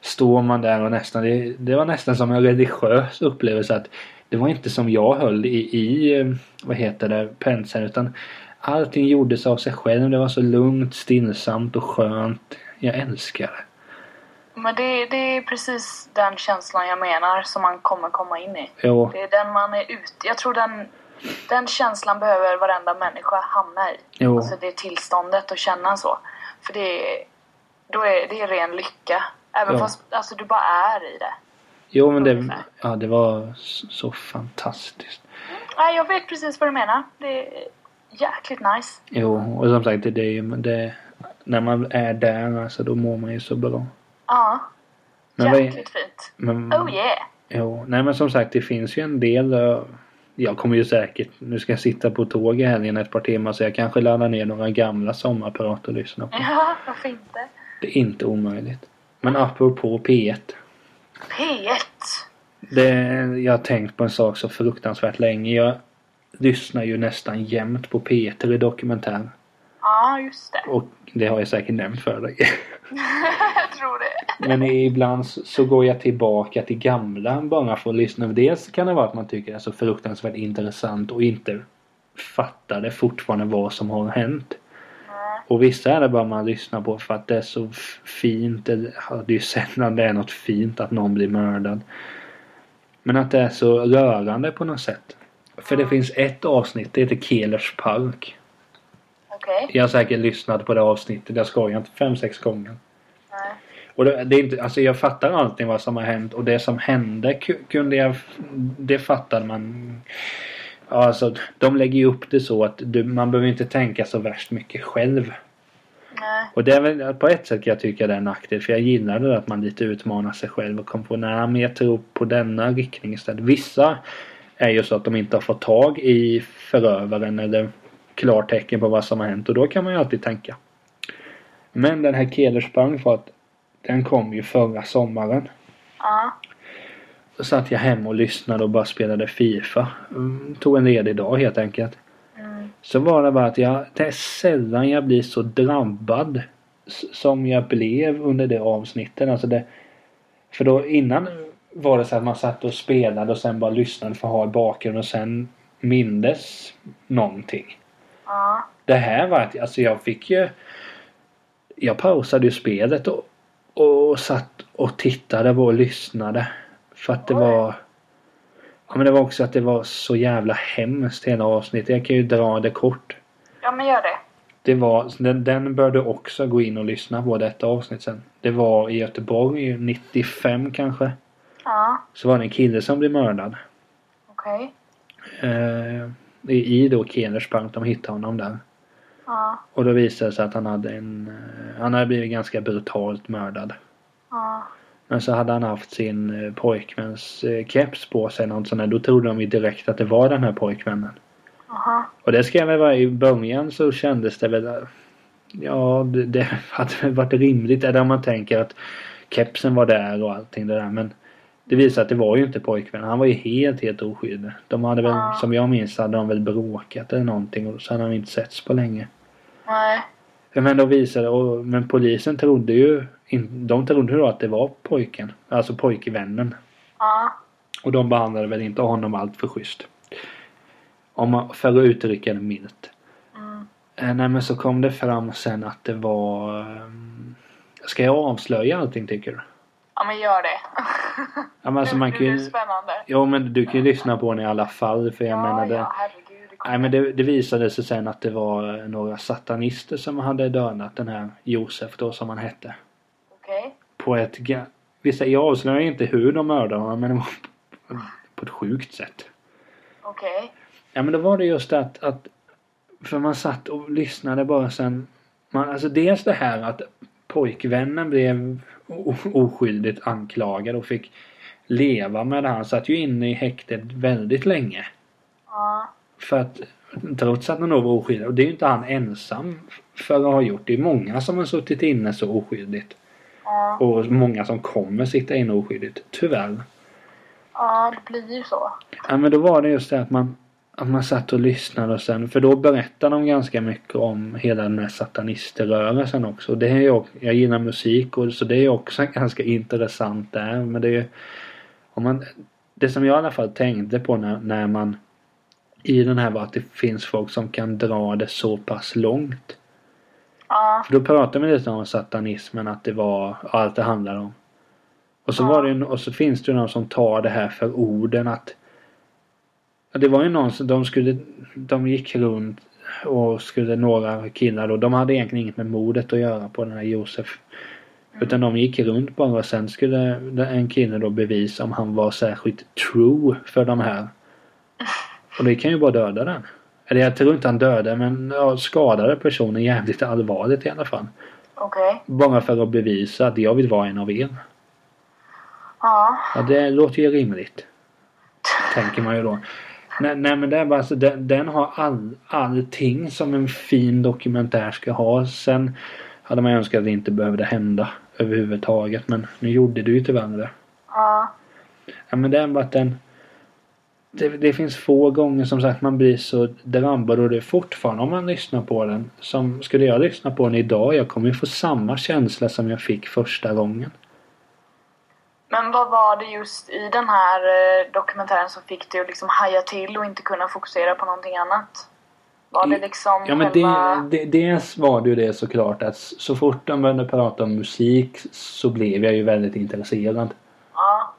står man där och nästan, det, det var nästan som en religiös upplevelse att det var inte som jag höll i, i vad heter det, penseln utan allting gjordes av sig själv. Det var så lugnt, stillsamt och skönt. Jag älskar det. Men det, det är precis den känslan jag menar som man kommer komma in i. Jo. Det är den man är ute Jag tror den, den känslan behöver varenda människa hamna i. Jo. Alltså det tillståndet att känna så. För det är, då är, det är ren lycka. Även Ja. fast alltså, du bara är i det. Jo men det, ja, det var så, fantastiskt. Nej, jag vet precis vad du menar. Det är jäkligt nice. Jo och som sagt det, det det, när man är där alltså då mår man ju så bra. Ja. Men vad jäkligt fint. Men, Oh yeah! Jo, nej men som sagt det finns ju en del eh, Jag kommer ju säkert, nu ska jag sitta på tåg i helgen ett par timmar så jag kanske laddar ner några gamla sommarprat och lyssnar på. Ja, varför inte? Det är inte omöjligt. Men apropå P1. P1! Det, jag har tänkt på en sak så fruktansvärt länge. Jag lyssnar ju nästan jämt på P1 i dokumentär. Ja, just det. Och det har jag säkert nämnt för dig. [laughs] jag tror det. Men ibland så går jag tillbaka till gamla bara för att lyssna. Dels kan det vara att man tycker det är så fruktansvärt intressant och inte fattar det fortfarande vad som har hänt. Och vissa är det bara man lyssnar på för att det är så fint. Det är ju sällan det är något fint att någon blir mördad. Men att det är så rörande på något sätt. För det finns ett avsnitt, det heter Kelers park. Okej. Jag har säkert lyssnat på det avsnittet, jag skojar inte, fem, sex gånger. Nej. Och det, det är inte, alltså jag fattar alltid vad som har hänt och det som hände ku- kunde jag... Det fattade man. Alltså, de lägger ju upp det så att du, man behöver inte tänka så värst mycket själv. Nej. Och det är väl på ett sätt kan jag tycka det är en nackdel för jag gillar det att man lite utmanar sig själv och kommer på nej men jag tror på denna riktning istället. Vissa är ju så att de inte har fått tag i förövaren eller klartecken på vad som har hänt och då kan man ju alltid tänka. Men den här Kelersprang för att den kom ju förra sommaren. Ja. Då satt jag hemma och lyssnade och bara spelade Fifa. Mm, tog en ledig dag helt enkelt. Mm. Så var det bara att jag, det är sällan jag blir så drabbad som jag blev under det avsnittet. Alltså det, för då innan var det så att man satt och spelade och sen bara lyssnade för att ha i bakgrunden och sen mindes någonting. Ja. Det här var att alltså jag fick ju Jag pausade ju spelet och, och satt och tittade på och lyssnade. För att det Oj. var Ja men det var också att det var så jävla hemskt hela avsnittet. Jag kan ju dra det kort. Ja, men gör det. Det var, den, den bör du också gå in och lyssna på detta avsnitt sen. Det var i Göteborg 95 kanske. Ja. Så var det en kille som blev mördad. Okej. Eh, i, då Kelerspark, de hittade honom där. Ja. Och då visade det sig att han hade en... eh, Han hade blivit ganska brutalt mördad. Ja. Men så hade han haft sin eh, pojkväns eh, keps på sig. Något sånt där. Då trodde de ju direkt att det var den här pojkvännen. Aha. Och det ska jag väl vara i början så kändes det väl... Ja, det, det [laughs] hade väl varit rimligt. Eller om man tänker att kepsen var där och allting det där. Men det visar att det var ju inte pojkvännen. Han var ju helt, helt oskyldig. De hade väl, Ja. som jag minns, hade de väl bråkat eller någonting. Och så hade de inte setts på länge. Nej. Men då visade och, Men polisen trodde ju De trodde då att det var pojken. Alltså pojkvännen. Ja. Och de behandlade väl inte honom allt för schysst. Om man, för att uttrycka det milt. Mm. Eh, nej men så kom det fram sen att det var... ehm, ska jag avslöja allting tycker du? Ja men gör det. [laughs] Ja, men alltså man kan är ju... det spännande. Jo men du kan ju lyssna på den i alla fall för jag ja, menar det... ja, herregud. Det Nej men det, det visade sig sen att det var eh, några satanister som hade dödat den här Josef då som han hette. Okej. På ett... ga- Vissa, jag avslöjar inte hur de mördade honom men det var [laughs] på, ett sjukt sätt. Okej. Ja men då var det just att, att för man satt och lyssnade bara sen. Man, alltså dels det här att pojkvännen blev oskyldigt anklagad och fick leva med det. Han satt ju inne i häktet väldigt länge. Ja. För att trots att han då var oskyldig. Och det är ju inte han ensam för att ha gjort. Det är många som har suttit inne så oskyldigt. Ja. Och många som kommer sitta inne oskyldigt. Tyvärr. ja, det blir ju så. Ja men då var det just det att man att man satt och lyssnade och sen för då berättade de ganska mycket om hela den här sataniströrelsen också. Det är jag gillar musik och så det är också [laughs] ganska intressant där. Men det är om man, Det som jag i alla fall tänkte på när, när man i den här var att det finns folk som kan dra det så pass långt. Ja. För då pratade vi lite om satanismen att det var allt det handlar om. Och så Ja. var det och så finns det ju någon som tar det här för orden att det var ju någon som de skulle De gick runt och skulle några killar då. De hade egentligen inget med mordet att göra på den här Josef. Utan de gick runt bara och sen skulle en kille då bevisa om han var särskilt true för de här. Och det kan ju bara döda den. Eller jag tror inte han dödade men ja, skadade personen jävligt allvarligt i alla fall. Okej. Bara för att bevisa att jag vill vara en av er. Ja. Ja, det låter ju rimligt. [laughs] Tänker man ju då. Nej, nej men det är bara alltså, den, den har all, allting som en fin dokumentär ska ha. Sen hade man önskat att det inte behövde hända överhuvudtaget. Men nu gjorde det ju tyvärr det. Ja. Ja men det är bara att den... Det, det finns få gånger som sagt man blir så drabbad och det är fortfarande om man lyssnar på den. Som skulle jag lyssna på den idag, jag kommer ju få samma känsla som jag fick första gången. Men vad var det just i den här eh, dokumentären som fick dig att liksom haja till och inte kunna fokusera på någonting annat? Var det liksom Ja men själva... det, det, dels var det ju det såklart att så fort de började prata om musik så blev jag ju väldigt intresserad. Ja.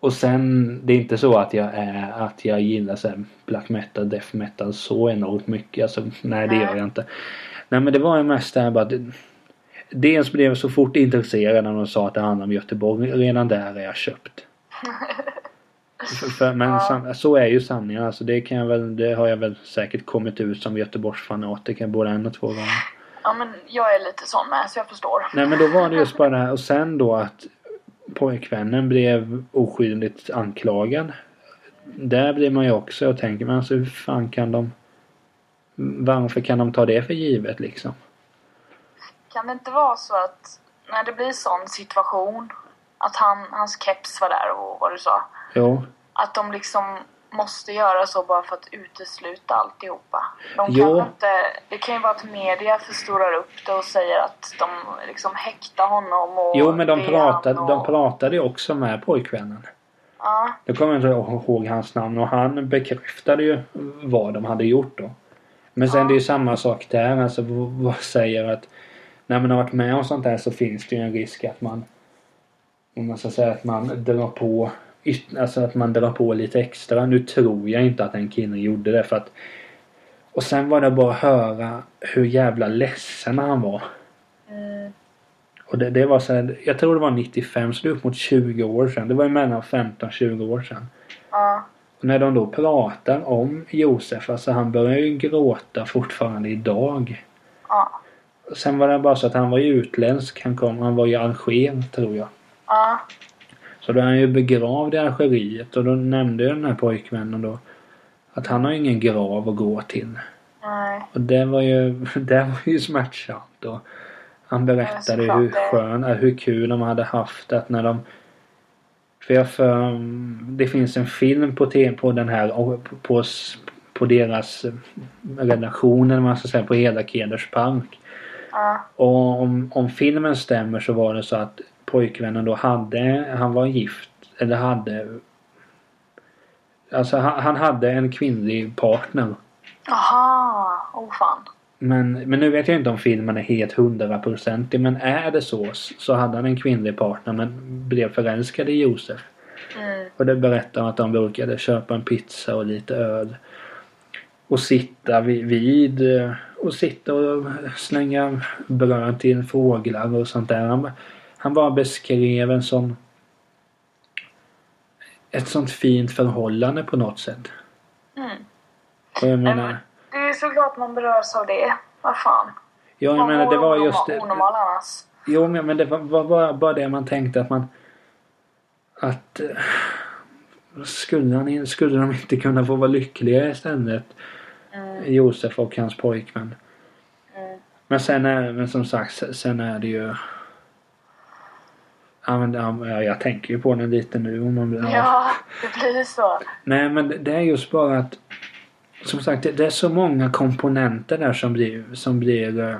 Och sen, det är inte så att jag är, att jag gillar så black metal, death metal så enormt mycket. Alltså, nej det Nej. gör jag inte. Nej men det var ju mest det här bara Dels blev jag så fort intresserad när de sa att det handlade om Göteborg. Redan där är jag köpt. för, för, men Ja. sam, så är ju sanningen. Alltså det kan jag väl, det har jag väl säkert kommit ut som Göteborgsfanatiker både en och två gånger. ja, men jag är lite sån med så jag förstår. Nej men då var det just bara det här och sen då att pojkvännen blev oskyldigt anklagad. Där blir man ju också och tänker men alltså hur fan kan de Varför kan de ta det för givet liksom? Kan det inte vara så att när det blir sån situation att han, hans keps var där och vad du sa. Jo. Att de liksom måste göra så bara för att utesluta alltihopa. De kan Jo. inte, det kan ju vara att media förstorar upp det och säger att de liksom häktar honom och Jo men de pratade, han de och- pratade också med pojkvännen. Ja, Jag kommer inte ihåg hans namn och han bekräftade ju vad de hade gjort då. Men sen Ja. det är ju samma sak där. Alltså vad säger att när man har varit med om sånt där så finns det ju en risk att man om man ska säga att man drar på alltså att man drar på lite extra. Nu tror jag inte att den killen gjorde det för att och sen var det bara att höra hur jävla ledsen han var. mm, Och det, det var så här, jag tror det var 95 så det är upp mot 20 år sedan. Det var ju mellan 15-20 år sedan. ja, Och när de då pratar om Josef, alltså han börjar ju gråta fortfarande idag. ja, Sen var det bara så att han var ju utländsk. Han kom, han var ju Alger tror jag. ja, Så då är han ju begravd i Algeriet och då nämnde ju den här pojkvännen då att han har ingen grav att gå till. Nej. Och det var ju, [laughs] det var ju smärtsamt. Och han berättade såklart hur skön, äh, hur kul de hade haft att när de för jag för, det finns en film på, te- på den här, på, på, på deras eh, redaktion, eller man ska säga, på hela Keders park. Ja. Och om, om filmen stämmer så var det så att pojkvännen då hade, han var gift, eller hade Alltså han, han hade en kvinnlig partner. Aha. Oh fan. Men, men nu vet jag inte om filmen är helt hundraprocentig men är det så så hade han en kvinnlig partner men blev förälskad i Josef. Mm. Och det berättar att de brukade köpa en pizza och lite öl. Och sitta vid, vid eh, och sitta och slänga bröd till fåglar och sånt där. Han, han bara beskrev en sån ett sånt fint förhållande på något sätt. Mm. Och jag menar, men Det är såklart man berörs av det. Vad fan. ja, jag menar det var just det. Onormal annars. Jo men det var, bara, bara det man tänkte att man att eh, skulle, han, skulle de inte kunna få vara lyckliga istället? Mm. Josef och hans pojkvän. Mm. Men sen är men som sagt se- sen är det ju Ja, men, ja, jag tänker ju på den lite nu. Om man, ja. Ja, [laughs] det blir så. Nej men det- är just bara att Som sagt det, det är så många komponenter där som blir som blir eh,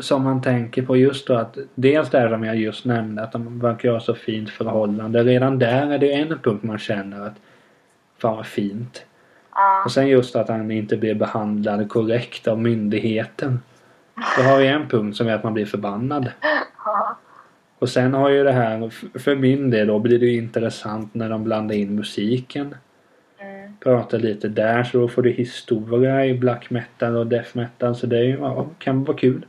som man tänker på just då att dels det som jag just nämnde att de verkar ha så fint förhållande. Redan där är det en punkt man känner att Fan vad fint. Och sen just att han inte blir behandlad korrekt av myndigheten. Då har vi en punkt som är att man blir förbannad. [laughs] Och sen har ju det här, för min del då blir det ju intressant när de blandar in musiken. Mm. Pratar lite där så då får du historia i black metal och death metal så det är ja, kan vara kul.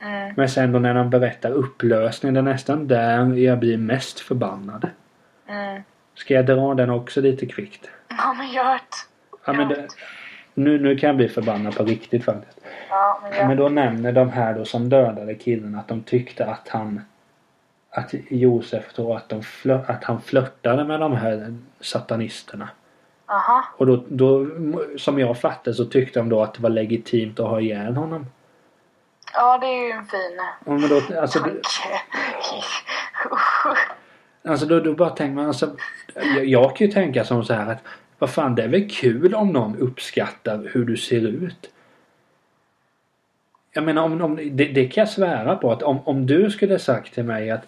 Mm. Men sen då när de berättar upplösningen, det är nästan där jag blir mest förbannad. Mm. Ska jag dra den också lite kvickt? Ja men gör det. Ja, men det, nu, nu kan jag bli förbannad på riktigt faktiskt. Ja men Ja, men då nämner de här då som dödade killen att de tyckte att han att Josef då att, de flö, att han flörtade med de här satanisterna. Aha. Och då, då som jag fattade så tyckte de då att det var legitimt att ha ihjäl honom. Ja det är ju en fin Ja, men då, alltså, tanke. [laughs] alltså då, då bara tänker man alltså jag, jag kan ju tänka som så här att vad fan det är väl kul om någon uppskattar hur du ser ut. Jag menar om, om det, det kan jag svära på att om, om du skulle sagt till mig att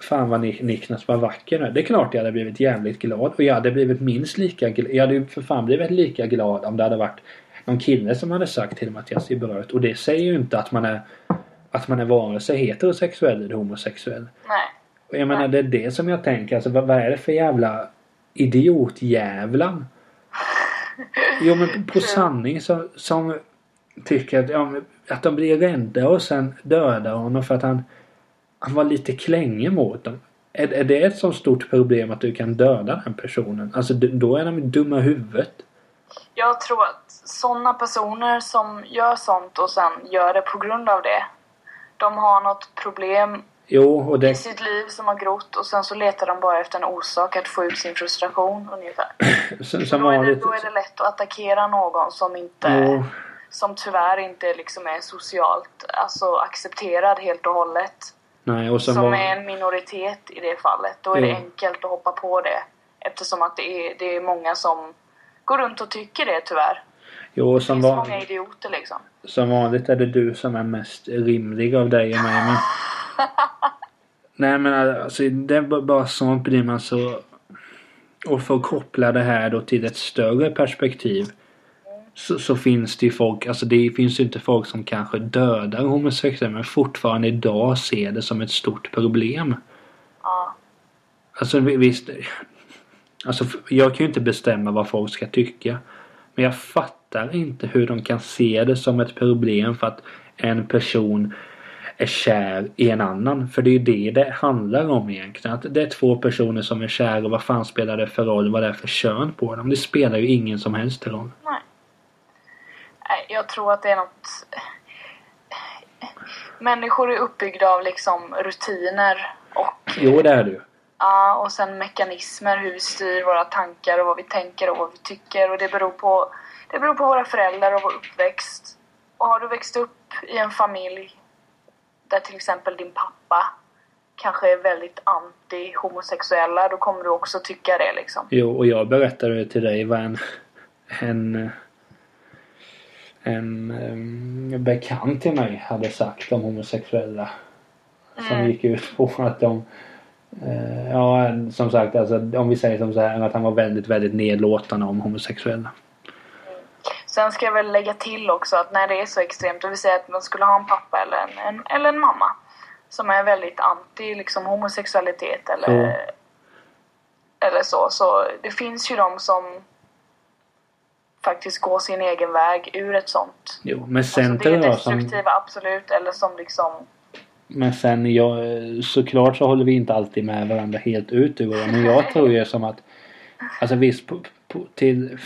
Fan vad Nik- Niklas var vacker nu. Det är klart jag hade blivit jävligt glad. Och jag hade blivit minst lika glad. Jag hade ju för fan blivit lika glad om det hade varit någon kille som hade sagt till mig att jag ser bra ut. Och det säger ju inte att man är att man är vare sig heterosexuell eller homosexuell. Nej. Och jag menar det är det som jag tänker. Alltså vad, vad är det för jävla idiotjävlan? Jo men på sanning så, som tycker att, ja, att de blir rädda och sen dödar honom för att han, han var lite klängig mot dem. Är, är det ett så stort problem att du kan döda den personen? Alltså då är de dumma i huvudet. Jag tror att sådana personer som gör sånt och sen gör det på grund av det. De har något problem Jo och i det, sitt liv som har grott och sen så letar de bara efter en orsak att få ut sin frustration ungefär. [clears throat] som, Då som är, det, då är det lätt att attackera någon som inte Jo, som tyvärr inte liksom är socialt alltså, accepterad helt och hållet. nej som, var, är en minoritet i det fallet. Då är det Jo. enkelt att hoppa på det. Eftersom att det är, det är många som går runt och tycker det tyvärr. Jo, Det som, finns var, många idioter liksom. som vanligt är det du som är mest rimlig av dig och mig. Men, [laughs] nej men alltså det är bara- sånt blir man så... Och för att koppla det här då till ett större perspektiv. Så, så finns det ju folk, alltså det finns ju inte folk som kanske dödar homosexuella men fortfarande idag ser det som ett stort problem. Ja. Alltså vi- visst. Alltså jag kan ju inte bestämma vad folk ska tycka. Men jag fattar inte hur de kan se det som ett problem för att en person är kär i en annan. För det är ju det det handlar om egentligen. Att det är två personer som är kära och vad fan spelar det för roll vad det är för kön på dem? Det spelar ju ingen som helst roll. Nej. Jag tror att det är något... Människor är uppbyggda av liksom rutiner och Jo det är ju. Ja, och sen mekanismer, hur vi styr våra tankar och vad vi tänker och vad vi tycker. Och det beror på, det beror på våra föräldrar och vår uppväxt. Och har du växt upp i en familj där till exempel din pappa kanske är väldigt anti-homosexuella, då kommer du också tycka det liksom. Jo, och jag berättade till dig vad en, en, en, en bekant till mig hade sagt om homosexuella. Som Mm. gick ut på att de eh, Ja, som sagt, alltså, om vi säger som så här att han var väldigt, väldigt nedlåtande om homosexuella. Sen ska jag väl lägga till också att när det är så extremt, det vill säga att man skulle ha en pappa eller en, en, eller en mamma som är väldigt anti liksom, homosexualitet eller, Ja. eller så. Så det finns ju de som faktiskt går sin egen väg ur ett sånt. Jo, men sen Alltså, det är jag som... destruktiva, absolut. Eller som liksom... Men sen jag, såklart så håller vi inte alltid med varandra helt ut ur det. Men jag [laughs] tror ju som att Alltså visst på, på, till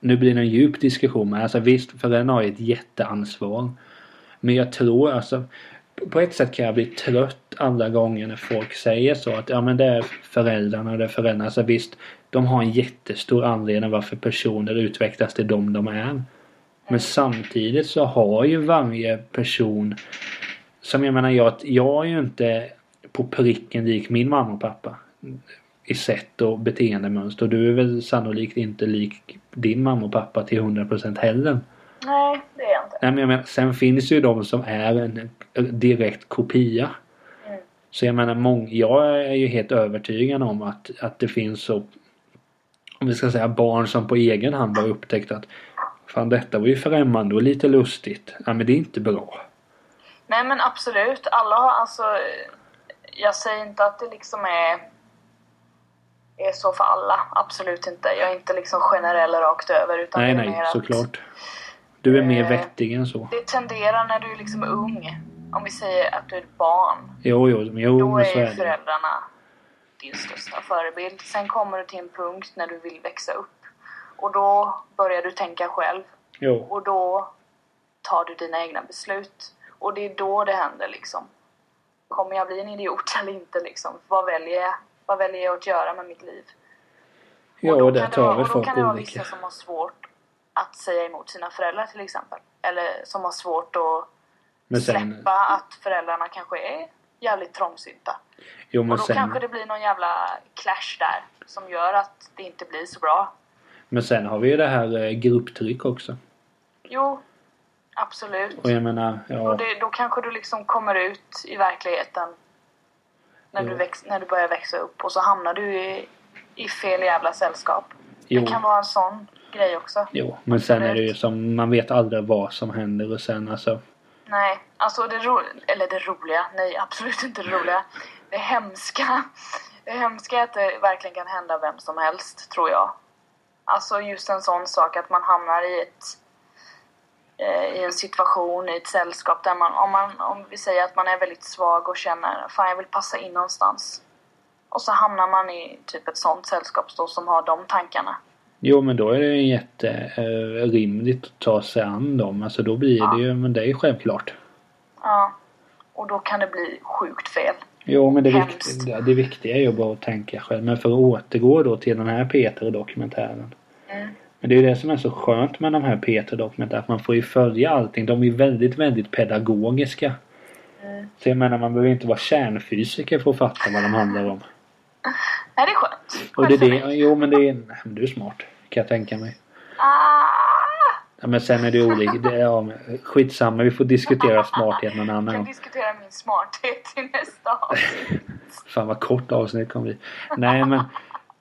nu blir det en djup diskussion men alltså visst föräldrarna har ju ett jätteansvar. Men jag tror alltså på ett sätt kan jag bli trött alla gånger när folk säger så att ja men det är föräldrarna, det är föräldrarna. Alltså visst, de har en jättestor anledning varför personer utvecklas till de de är. Men samtidigt så har ju varje person som jag menar jag, jag är ju inte på pricken lik min mamma och pappa. I sätt och beteendemönster. Och du är väl sannolikt inte lik din mamma och pappa till 100% heller. Nej, det är jag inte. Nej, men jag menar, sen finns ju de som är en direkt kopia. Mm. Så jag menar, mång, jag är ju helt övertygad om att, att det finns så om vi ska säga barn som på egen hand har upptäckt att Fan detta var ju främmande och lite lustigt. Ja men det är inte bra. Nej men absolut. Alla har alltså... Jag säger inte att det liksom är... Är så för alla. Absolut inte. Jag är inte liksom generell rakt över. Utan nej nej att såklart. Du är mer Eh, vettig än så. Det tenderar när du liksom är ung. Om vi säger att du är ett barn. Jo jo, men jo Då är är föräldrarna din största förebild. Sen kommer du till en punkt när du vill växa upp. Och då börjar du tänka själv. Jo. Och då tar du dina egna beslut. Och det är då det händer liksom. Kommer jag bli en idiot eller inte liksom? Vad väljer jag? Vad väljer jag att göra med mitt liv? Ja och och då där tar väl och då folk kan det vara olika. vissa som har svårt att säga emot sina föräldrar till exempel. Eller som har svårt att sen, släppa att föräldrarna kanske är jävligt trångsynta. jo Och men då sen, kanske det blir någon jävla clash där som gör att det inte blir så bra. men sen har vi ju det här eh, grupptryck också. Jo, absolut. Och jag menar, ja. Och det, då kanske du liksom kommer ut i verkligheten när, Jo. du, väx, när du börjar växa upp och så hamnar du i, i fel jävla sällskap. Jo. Det kan vara en sån grej också. Jo, men sen är det ju som man vet aldrig vad som händer och sen alltså. Nej, alltså det ro, eller det roliga, nej absolut inte det roliga. Det hemska, [laughs] det hemska är att det verkligen kan hända vem som helst, tror jag. Alltså just en sån sak att man hamnar i ett i en situation, i ett sällskap där man, om man, om vi säger att man är väldigt svag och känner fan jag vill passa in någonstans. Och så hamnar man i typ ett sånt sällskap då som har de tankarna. Jo men då är det ju jätterimligt att ta sig an dem. Alltså då blir Ja. det ju, men det är ju självklart. Ja. Och då kan det bli sjukt fel. Jo men det, viktiga, det viktiga är ju bara att tänka själv. Men för att återgå då till den här Peter-dokumentären. Mm. Men det är ju det som är så skönt med de här Peter-dokumentärerna. Att man får ju följa allting. De är väldigt, väldigt pedagogiska. Mm. Så jag menar man behöver inte vara kärnfysiker för att fatta vad de handlar om. Nej, det är skönt. Och det är det, jo men det är, nej, men du är smart. Kan jag tänka mig. Ah! Ja, men sen är det olika. Det, ja, men skitsamma, vi får diskutera smarthet någon Vi annan kan gång. diskutera min smarthet i nästa avsnitt. [laughs] Fan vad kort avsnitt kommer bli. Nej men,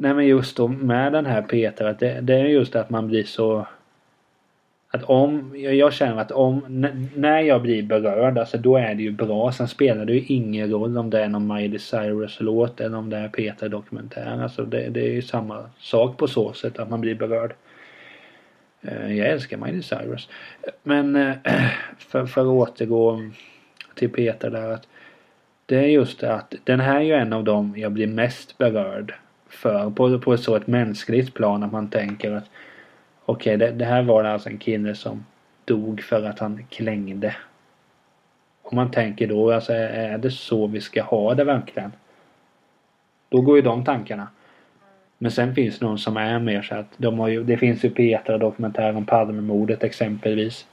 nej men just då med den här Peter att det, det är just att man blir så att om, jag, känner att om, när jag blir berörd, alltså då är det ju bra. Sen spelar det ju ingen roll om det är någon Miley Cyrus låt eller om det är Peter dokumentär. Alltså det, det är ju samma sak på så sätt att man blir berörd. Eh, jag älskar Miley Cyrus. Men eh, [clears throat] för, för att återgå till Peter där att det är just det att den här är ju en av dem jag blir mest berörd för på, på så ett mänskligt plan att man tänker att okej det, det här var alltså en kille som dog för att han klängde. Om man tänker då alltså är det så vi ska ha det verkligen? Då går ju de tankarna. Men sen finns det någon som är mer så att de har ju, det finns ju Petra dokumentär om Palmemordet exempelvis.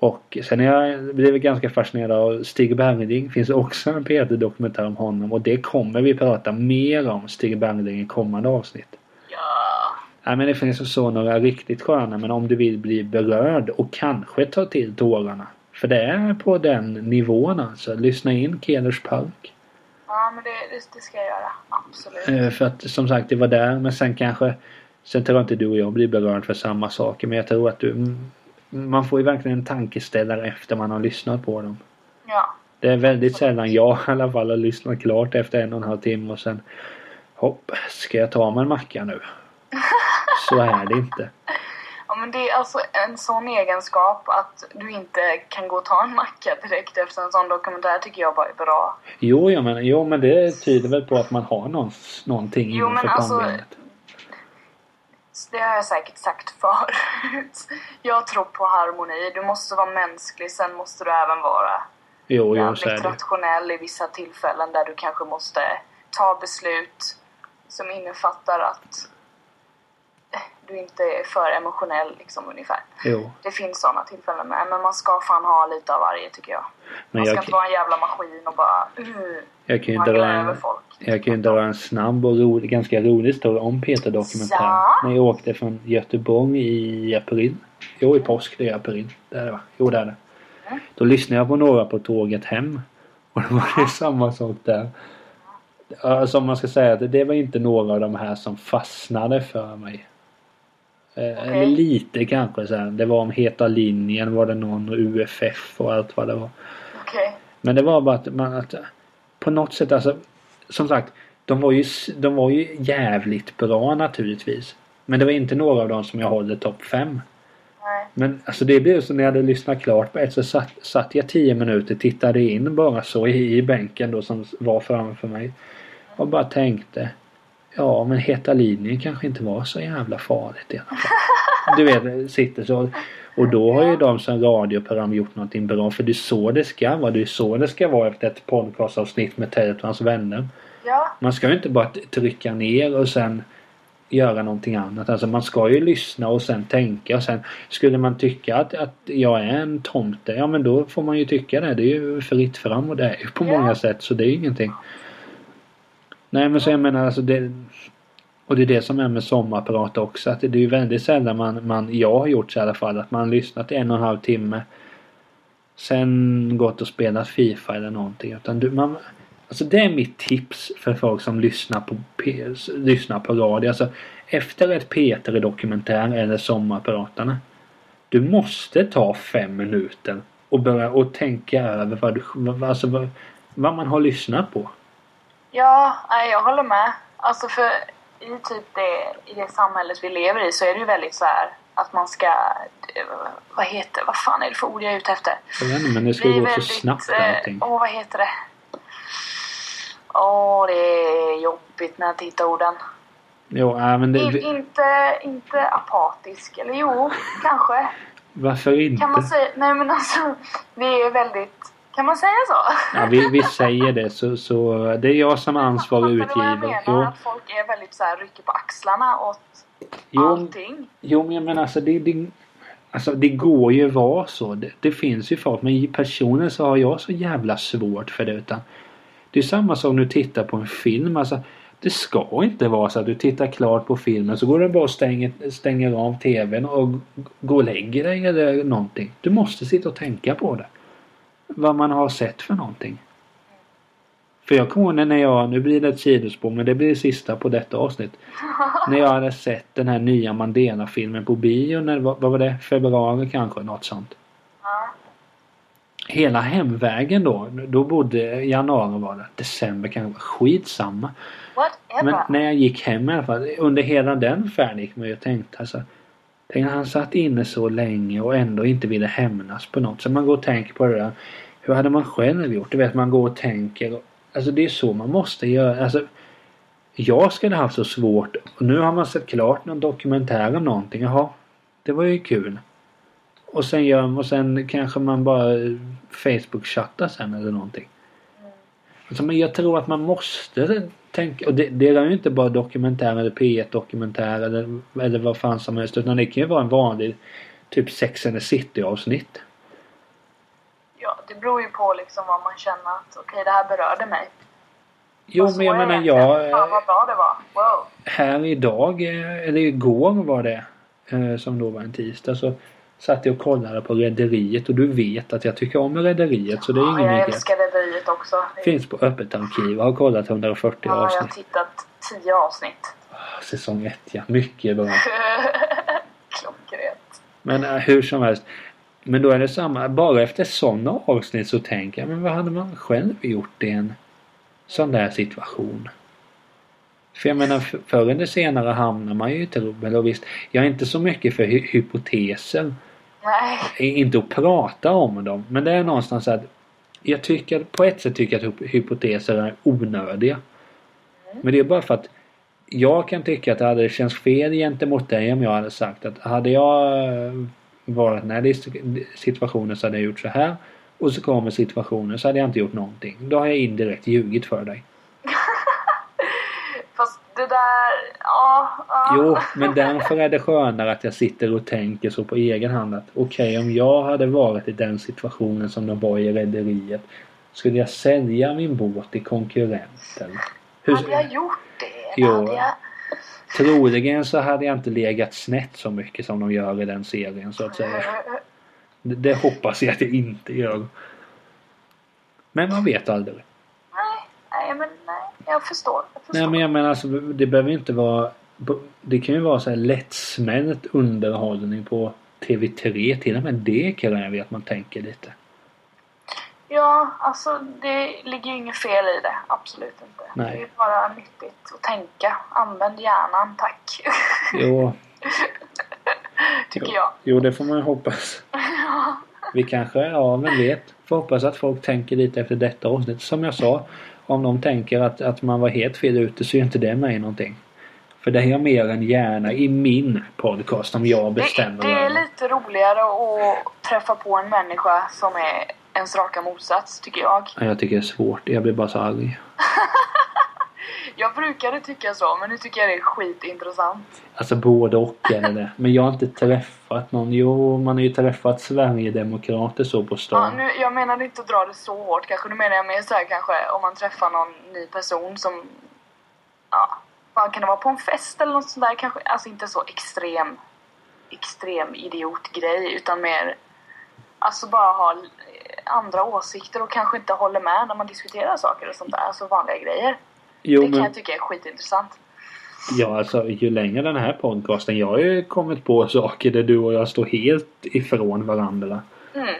Och sen är jag blivit ganska fascinerad av Stig Bergling. Finns också en Peter dokumentär om honom och det kommer vi prata mer om Stig Bergling i kommande avsnitt. Ja. Nej men det finns så några riktigt sköna men om du vill bli berörd och kanske ta till tårarna. För det är på den nivån alltså. Lyssna in Keders Park. Ja, men det, det, det ska jag göra. Absolut. Eh, För att som sagt det var där men sen kanske Sen tror jag inte du och jag blir berörd för samma saker men jag tror att du mm, Man får ju verkligen en tankeställare efter man har lyssnat på dem. Ja. Det är väldigt sällan jag i alla fall har lyssnat klart efter en och en halv timme och sen Hopp, ska jag ta mig en macka nu? [laughs] Så är det inte. ja, men det är alltså en sån egenskap att du inte kan gå och ta en macka direkt efter en sån dokumentär tycker jag bara är bra. Jo, ja, men, jo men det tyder väl på att man har någon, någonting Jo, innanför men alltså- pannbenet. Det har jag säkert sagt förut. Jag tror på harmoni. Du måste vara mänsklig, sen måste du även vara Jo, jävligt rationell i vissa tillfällen där du kanske måste ta beslut som innefattar att du inte är för emotionell liksom ungefär. Jo. Det finns sådana tillfällen med, men man ska fan ha lite av varje tycker jag. Men Man ska jag, inte vara en jävla maskin och bara uh, jag kan ju dra en, folk. jag kan ju dra en snabb och rolig, ganska rolig historia om Peter Dokumentär. Ja. När jag åkte från Göteborg i april. Jo, i påsk. Det är april. Det är det va? Jo, det är det. Mm. Då lyssnade jag på några på tåget hem. Och det var det samma sak där. Alltså om man ska säga att det var inte några av de här som fastnade för mig. Eh, Eller lite kanske så här. Det var om Heta linjen var det någon och UFF och allt vad det var. Okej. Men det var bara att man att på något sätt alltså som sagt de var ju, de var ju jävligt bra naturligtvis. Men det var inte några av dem som jag håller topp fem. Nej. Men alltså det blev så när jag hade lyssnat klart på ett så satt, satt jag tio minuter tittade in bara så i, i bänken då som var framför mig. Och bara tänkte Ja men Heta linjen kanske inte var så jävla farligt i alla fall. Du vet, sitter så. Och då har ju de som radioprogram gjort någonting bra för det är så det ska vara. Det är så det ska vara efter ett podcastavsnitt med Ted och hans vänner. Ja. Man ska ju inte bara trycka ner och sen göra någonting annat. Alltså man ska ju lyssna och sen tänka och sen skulle man tycka att, att jag är en tomte, ja men då får man ju tycka det. Det är ju fritt fram och det är ju på Ja. många sätt så det är ju ingenting. Nej men så jag menar alltså det och det är det som är med sommarprat också att det är ju väldigt sällan man, man jag har gjort så i alla fall att man har lyssnat en och en halv timme Sen gått och spelat Fifa eller någonting utan du, man Alltså det är mitt tips för folk som lyssnar på, lyssnar på radio. Alltså efter ett Peter dokumentär eller Sommarpratarna. Du måste ta fem minuter och börja och tänka över vad, du, alltså vad, vad man har lyssnat på. Ja, jag håller med. Alltså för i typ det, i det samhället vi lever i så är det ju väldigt så här att man ska, vad heter, vad fan är det för ord jag är ute efter? Jag vet inte, men det ska gå så väldigt, snabbt eh, allting. Åh, vad heter det? Åh, det är jobbigt när jag tittar orden. Jo, äh, men det, vi- inte, inte apatisk, eller jo, kanske. varför inte? Kan man säga, nej men alltså, vi är väldigt, kan man säga så? Ja, vi, vi säger det så, så det är jag som är ansvarig Fattar du vad jag utgivare. menar? Jo, Att folk är väldigt så här, rycker på axlarna åt jo, allting. Jo men jag menar alltså det, det, alltså det går ju vara så. Det, det finns ju folk men personligen så har jag så jävla svårt för det utan Det är samma som när du tittar på en film. Alltså, det ska inte vara så att du tittar klart på filmen så går du bara och stänger, stänger av TVn och går och lägger dig eller någonting. Du måste sitta och tänka på det. Vad man har sett för någonting. För jag kommer ihåg när jag, nu blir det ett sidospår men det blir det sista på detta avsnitt. När jag hade sett den här nya Mandela-filmen på bio, när, vad, var det? Februari kanske? Något sånt. Ja. Hela hemvägen då, då bodde januari var det, december kanske, skitsamma. Whatever. Men när jag gick hem i alla fall, under hela den färden gick man ju och tänkte alltså Tänk han satt inne så länge och ändå inte ville hämnas på något. Så man går och tänker på det där. Hur hade man själv gjort? Du vet man går och tänker. Alltså det är så man måste göra. Alltså, jag skulle haft så svårt. Och nu har man sett klart någon dokumentär om någonting. Jaha, det var ju kul. Och sen gör och sen kanske man bara Facebook-chattar sen eller någonting. Alltså, men jag tror att man måste tänka, och det, det är ju inte bara dokumentär eller P1 dokumentär eller, eller vad fan som helst utan det kan ju vara en vanlig typ Sex and the City avsnitt. Ja, det beror ju på liksom vad man känner att okej, det här berörde mig. Jo men jag menar jag... Fan vad bra det var. Wow. här idag, eh, eller igår var det, eh, som då var en tisdag, så satt jag och kollade på Rederiet och du vet att jag tycker om Rederiet så det är Ja, ingen jag nyhet. älskar Rederiet också. Finns på Öppet arkiv. Jag har kollat 140 Ja, jag har avsnitt. tittat 10 avsnitt. Ah, Säsong 1 ja. Mycket bra. [laughs] Klockrent. Men eh, hur som helst. Men då är det samma. Bara efter sådana avsnitt så tänker jag, men vad hade man själv gjort i en sån där situation? För jag menar, förr eller senare hamnar man ju i trubbel. Och visst, jag är inte så mycket för hy- hypoteser. Nej. Inte att prata om dem. Men det är någonstans så att jag tycker, på ett sätt tycker jag att hy- hypoteser är onödiga. Men det är bara för att jag kan tycka att det hade känts fel gentemot dig om jag hade sagt att hade jag eh, varit i den här situationen så hade jag gjort så här. Och så kommer situationen så hade jag inte gjort någonting. Då har jag indirekt ljugit för dig. [laughs] Det där... Ja. ja. Jo, men därför är det skönare att jag sitter och tänker så på egen hand att okej, om jag hade varit i den situationen som de var i Rederiet skulle jag sälja min båt till konkurrenten? Hur, Hade jag gjort det? Jo. Jag... troligen så hade jag inte legat snett så mycket som de gör i den serien så att säga. Det, det hoppas jag att jag inte gör. Men man vet aldrig. Nej, nej, men nej. Jag förstår. Jag förstår. Nej men jag menar alltså det behöver inte vara Det kan ju vara så här lättsmält underhållning på TV3. Till och med det kräver ju att man tänker lite. Ja, alltså det ligger ju inget fel i det. Absolut inte. Nej. Det är bara nyttigt att tänka. Använd hjärnan, tack. Jo, [laughs] Tycker jag. jo det får man ju hoppas. [laughs] Vi kanske, ja vem vet. Får hoppas att folk tänker lite efter detta avsnitt. Som jag sa. Om de tänker att, att man var helt fel ute så är inte det mig någonting. För det är jag mer än gärna i min podcast om jag Det, bestämmer. det är över. lite roligare att träffa på en människa som är ens raka motsats, tycker jag. Ja, Jag tycker det är svårt. Jag blir bara så arg. [laughs] Jag brukade tycka så, men nu tycker jag det är skitintressant. Alltså både och är det. Men jag har inte träffat någon. Jo, man har ju träffat Sverigedemokrater så på Ja, stan. nu, jag menar inte att dra det så hårt kanske. Nu menar jag mer så här kanske om man träffar någon ny person som... Ja, vad kan det vara? På en fest eller något sånt där kanske? Alltså inte så extrem, extrem idiotgrej utan mer... Alltså bara ha andra åsikter och kanske inte håller med när man diskuterar saker och sånt där. Alltså vanliga grejer. Jo, det kan men jag tycka är skitintressant. ja, alltså ju längre den här podcasten. Jag har ju kommit på saker där du och jag står helt ifrån varandra. Mm.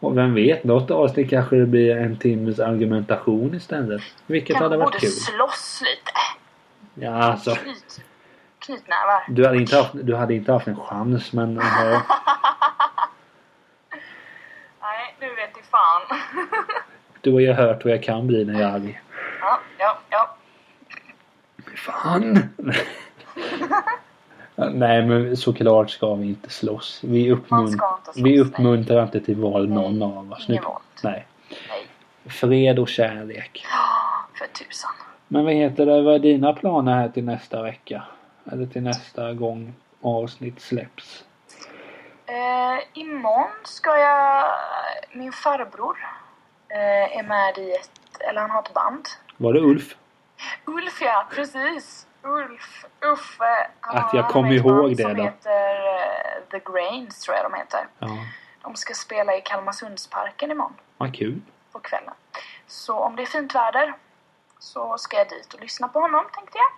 Och vem vet, något avsnitt kanske det blir en timmes argumentation istället. Vilket Kanske hade varit borde kul. slåss lite. Ja, alltså. Knyt, knytnävar. Du hade inte haft, du hade inte haft en chans men... [laughs] Nej, nu vet i fan. [laughs] du har ju hört hur jag kan bli när jag är arg. ja, ja, ja. Fan! [laughs] Nej men såklart ska vi inte slåss. Vi, uppmunt- inte slåss, vi nej. uppmuntrar inte till våld Nej, någon av oss. ingen våld. Nej. Nej. Fred och kärlek. [gasps] För tusan. Men vad heter det, vad är dina planer här till nästa vecka? Eller till nästa gång avsnitt släpps? Eh, imorgon ska jag... Min farbror eh, är med i ett... Eller han har ett band. Var det Ulf? Ulf ja, precis. Ulf, Uffe. Han Att jag kom ihåg det som då. heter eh, The Grains tror jag de heter. Ja. De ska spela i Kalmarsundsparken imorgon Vad kul. på kvällen. Så om det är fint väder så ska jag dit och lyssna på honom tänkte jag.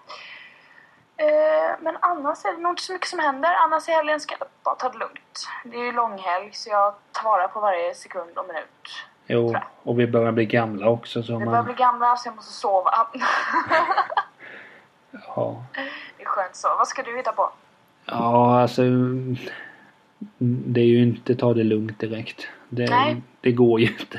Eh, men annars är det nog inte så mycket som händer. Annars i helgen ska jag bara ta det lugnt. Det är ju långhelg så jag tar vara på varje sekund och minut. Jo, och vi börjar bli gamla också så Vi börjar man... bli gamla så jag måste sova. [laughs] Ja. det är skönt så. Vad ska du hitta på? Ja, alltså... Det är ju inte ta det lugnt direkt. Det, Nej. det går ju inte.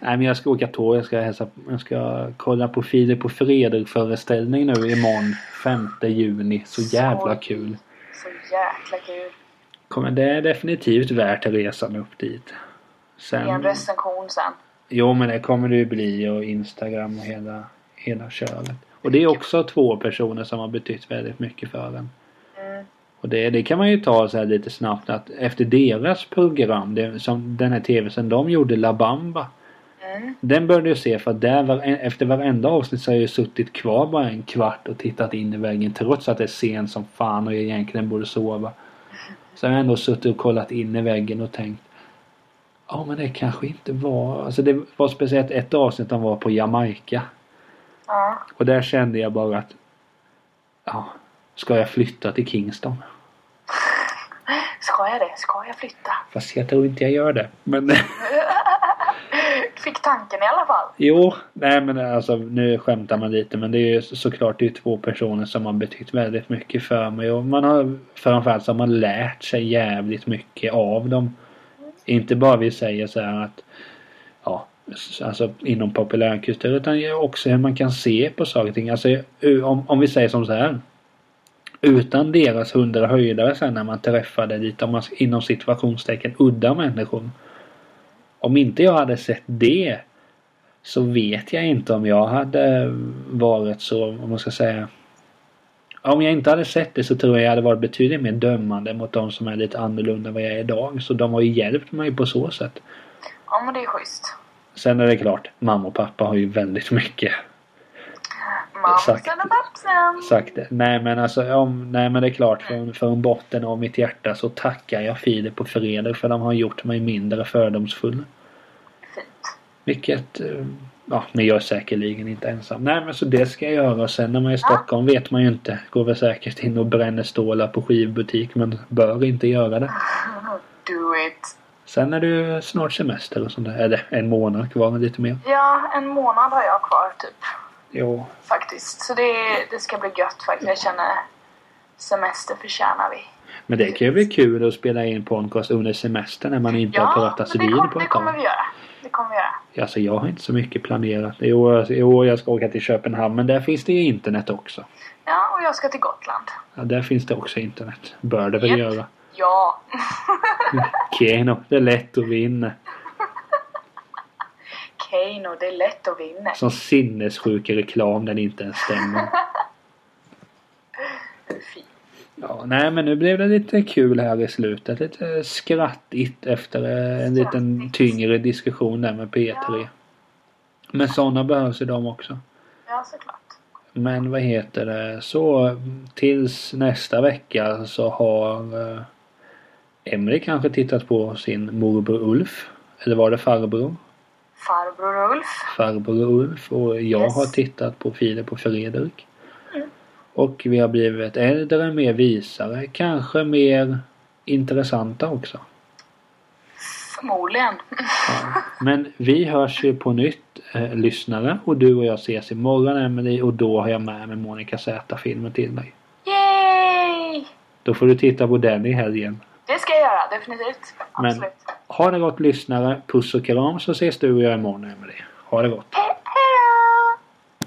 Nej men jag ska åka tåg. Jag ska hälsa, Jag ska kolla på Filip och Fredrik föreställning nu imorgon. 5 juni. Så jävla Så- kul. Så jäkla kul. Kommer, det är definitivt värt resan upp dit. Ge en Sen... recension sen. Jo men det kommer det ju bli och Instagram och hela, hela köret. Och det är också två personer som har betytt väldigt mycket för en. Mm. Och det, det kan man ju ta så här lite snabbt att efter deras program, det, som den här tv som de gjorde, La Bamba. Mm. Den började jag se för att där var, efter varenda avsnitt så har jag ju suttit kvar bara en kvart och tittat in i väggen trots att det är sent som fan och jag egentligen borde sova. [laughs] Så har jag ändå suttit och kollat in i väggen och tänkt Ja men det kanske inte var, alltså det var speciellt ett avsnitt de var på Jamaica. Ja. Och där kände jag bara att Ja, ska jag flytta till Kingston? [laughs] Ska jag det? Ska jag flytta? Fast jag tror inte jag gör det. Men [laughs] Fick tanken i alla fall. jo, nej men alltså nu skämtar man lite men det är ju såklart det är två personer som har betytt väldigt mycket för mig och man har framförallt så har man lärt sig jävligt mycket av dem. Inte bara vi säger så här att ja, alltså inom populärkultur utan också hur man kan se på saker och ting. Alltså om, om vi säger som så här. Utan deras hundra höjdare sen när man träffade lite om man, inom situationstecken udda människor. Om inte jag hade sett det så vet jag inte om jag hade varit så, om man ska säga om jag inte hade sett det så tror jag jag hade varit betydligt mer dömande mot de som är lite annorlunda än vad jag är idag. Så de har ju hjälpt mig på så sätt. Ja men det är schysst. Sen är det klart, mamma och pappa har ju väldigt mycket Sagt. Mamsen och pappsen. sagt. det. Nej men alltså, om, nej men det är klart från, från botten av mitt hjärta så tackar jag Filip och Fredrik för de har gjort mig mindre fördomsfull. Fint. Vilket, eh, ja men jag är säkerligen inte ensam. Nej men så det ska jag göra. Sen när man är i Stockholm vet man ju inte. Går väl säkert in och bränner stålar på skivbutik men bör inte göra det. [laughs] Do it. Sen är det snart semester och sånt där. Eller en månad kvar lite mer. Ja, en månad har jag kvar typ. Jo. Faktiskt. Så det, det ska bli gött faktiskt. Jag känner semester förtjänar vi. Men det kan ju bli kul att spela in podcast under semestern när man inte har Ja, pratat men det, vid på det ett kommer tag. vi göra. Det kommer vi göra. Alltså jag har inte så mycket planerat. År, i år jag ska åka till Köpenhamn men där finns det ju internet också. Ja, och jag ska till Gotland. Ja, där finns det också internet. Bör det väl Japp. göra. Ja. [laughs] Keno, det är lätt att vinna. Keino, det är lätt att vinna. Som sinnessjuk reklam den inte ens stämmer. [laughs] Ja, nej men nu blev det lite kul här i slutet. Lite skrattigt efter eh, en liten Skrattigt. tyngre diskussion där med P3. Men sådana behövs ju de också. Ja, såklart. Men vad heter det? Så tills nästa vecka så har eh, Emily kanske tittat på sin morbror Ulf. Eller var det farbror? Farbror Ulf. Farbror Ulf och jag Yes. har tittat på Filip och Fredrik. Och vi har blivit äldre, mer visare, kanske mer intressanta också. Förmodligen. Ja. Men vi hörs ju på nytt eh, lyssnare och du och jag ses imorgon Emily och då har jag med mig Monica Z-filmen till dig. Yay! Då får du titta på den i helgen. Det ska jag göra, definitivt. Men- Absolut. Ha det gott lyssnare. Puss och kram så ses du och jag imorgon Emily. Ha det gott.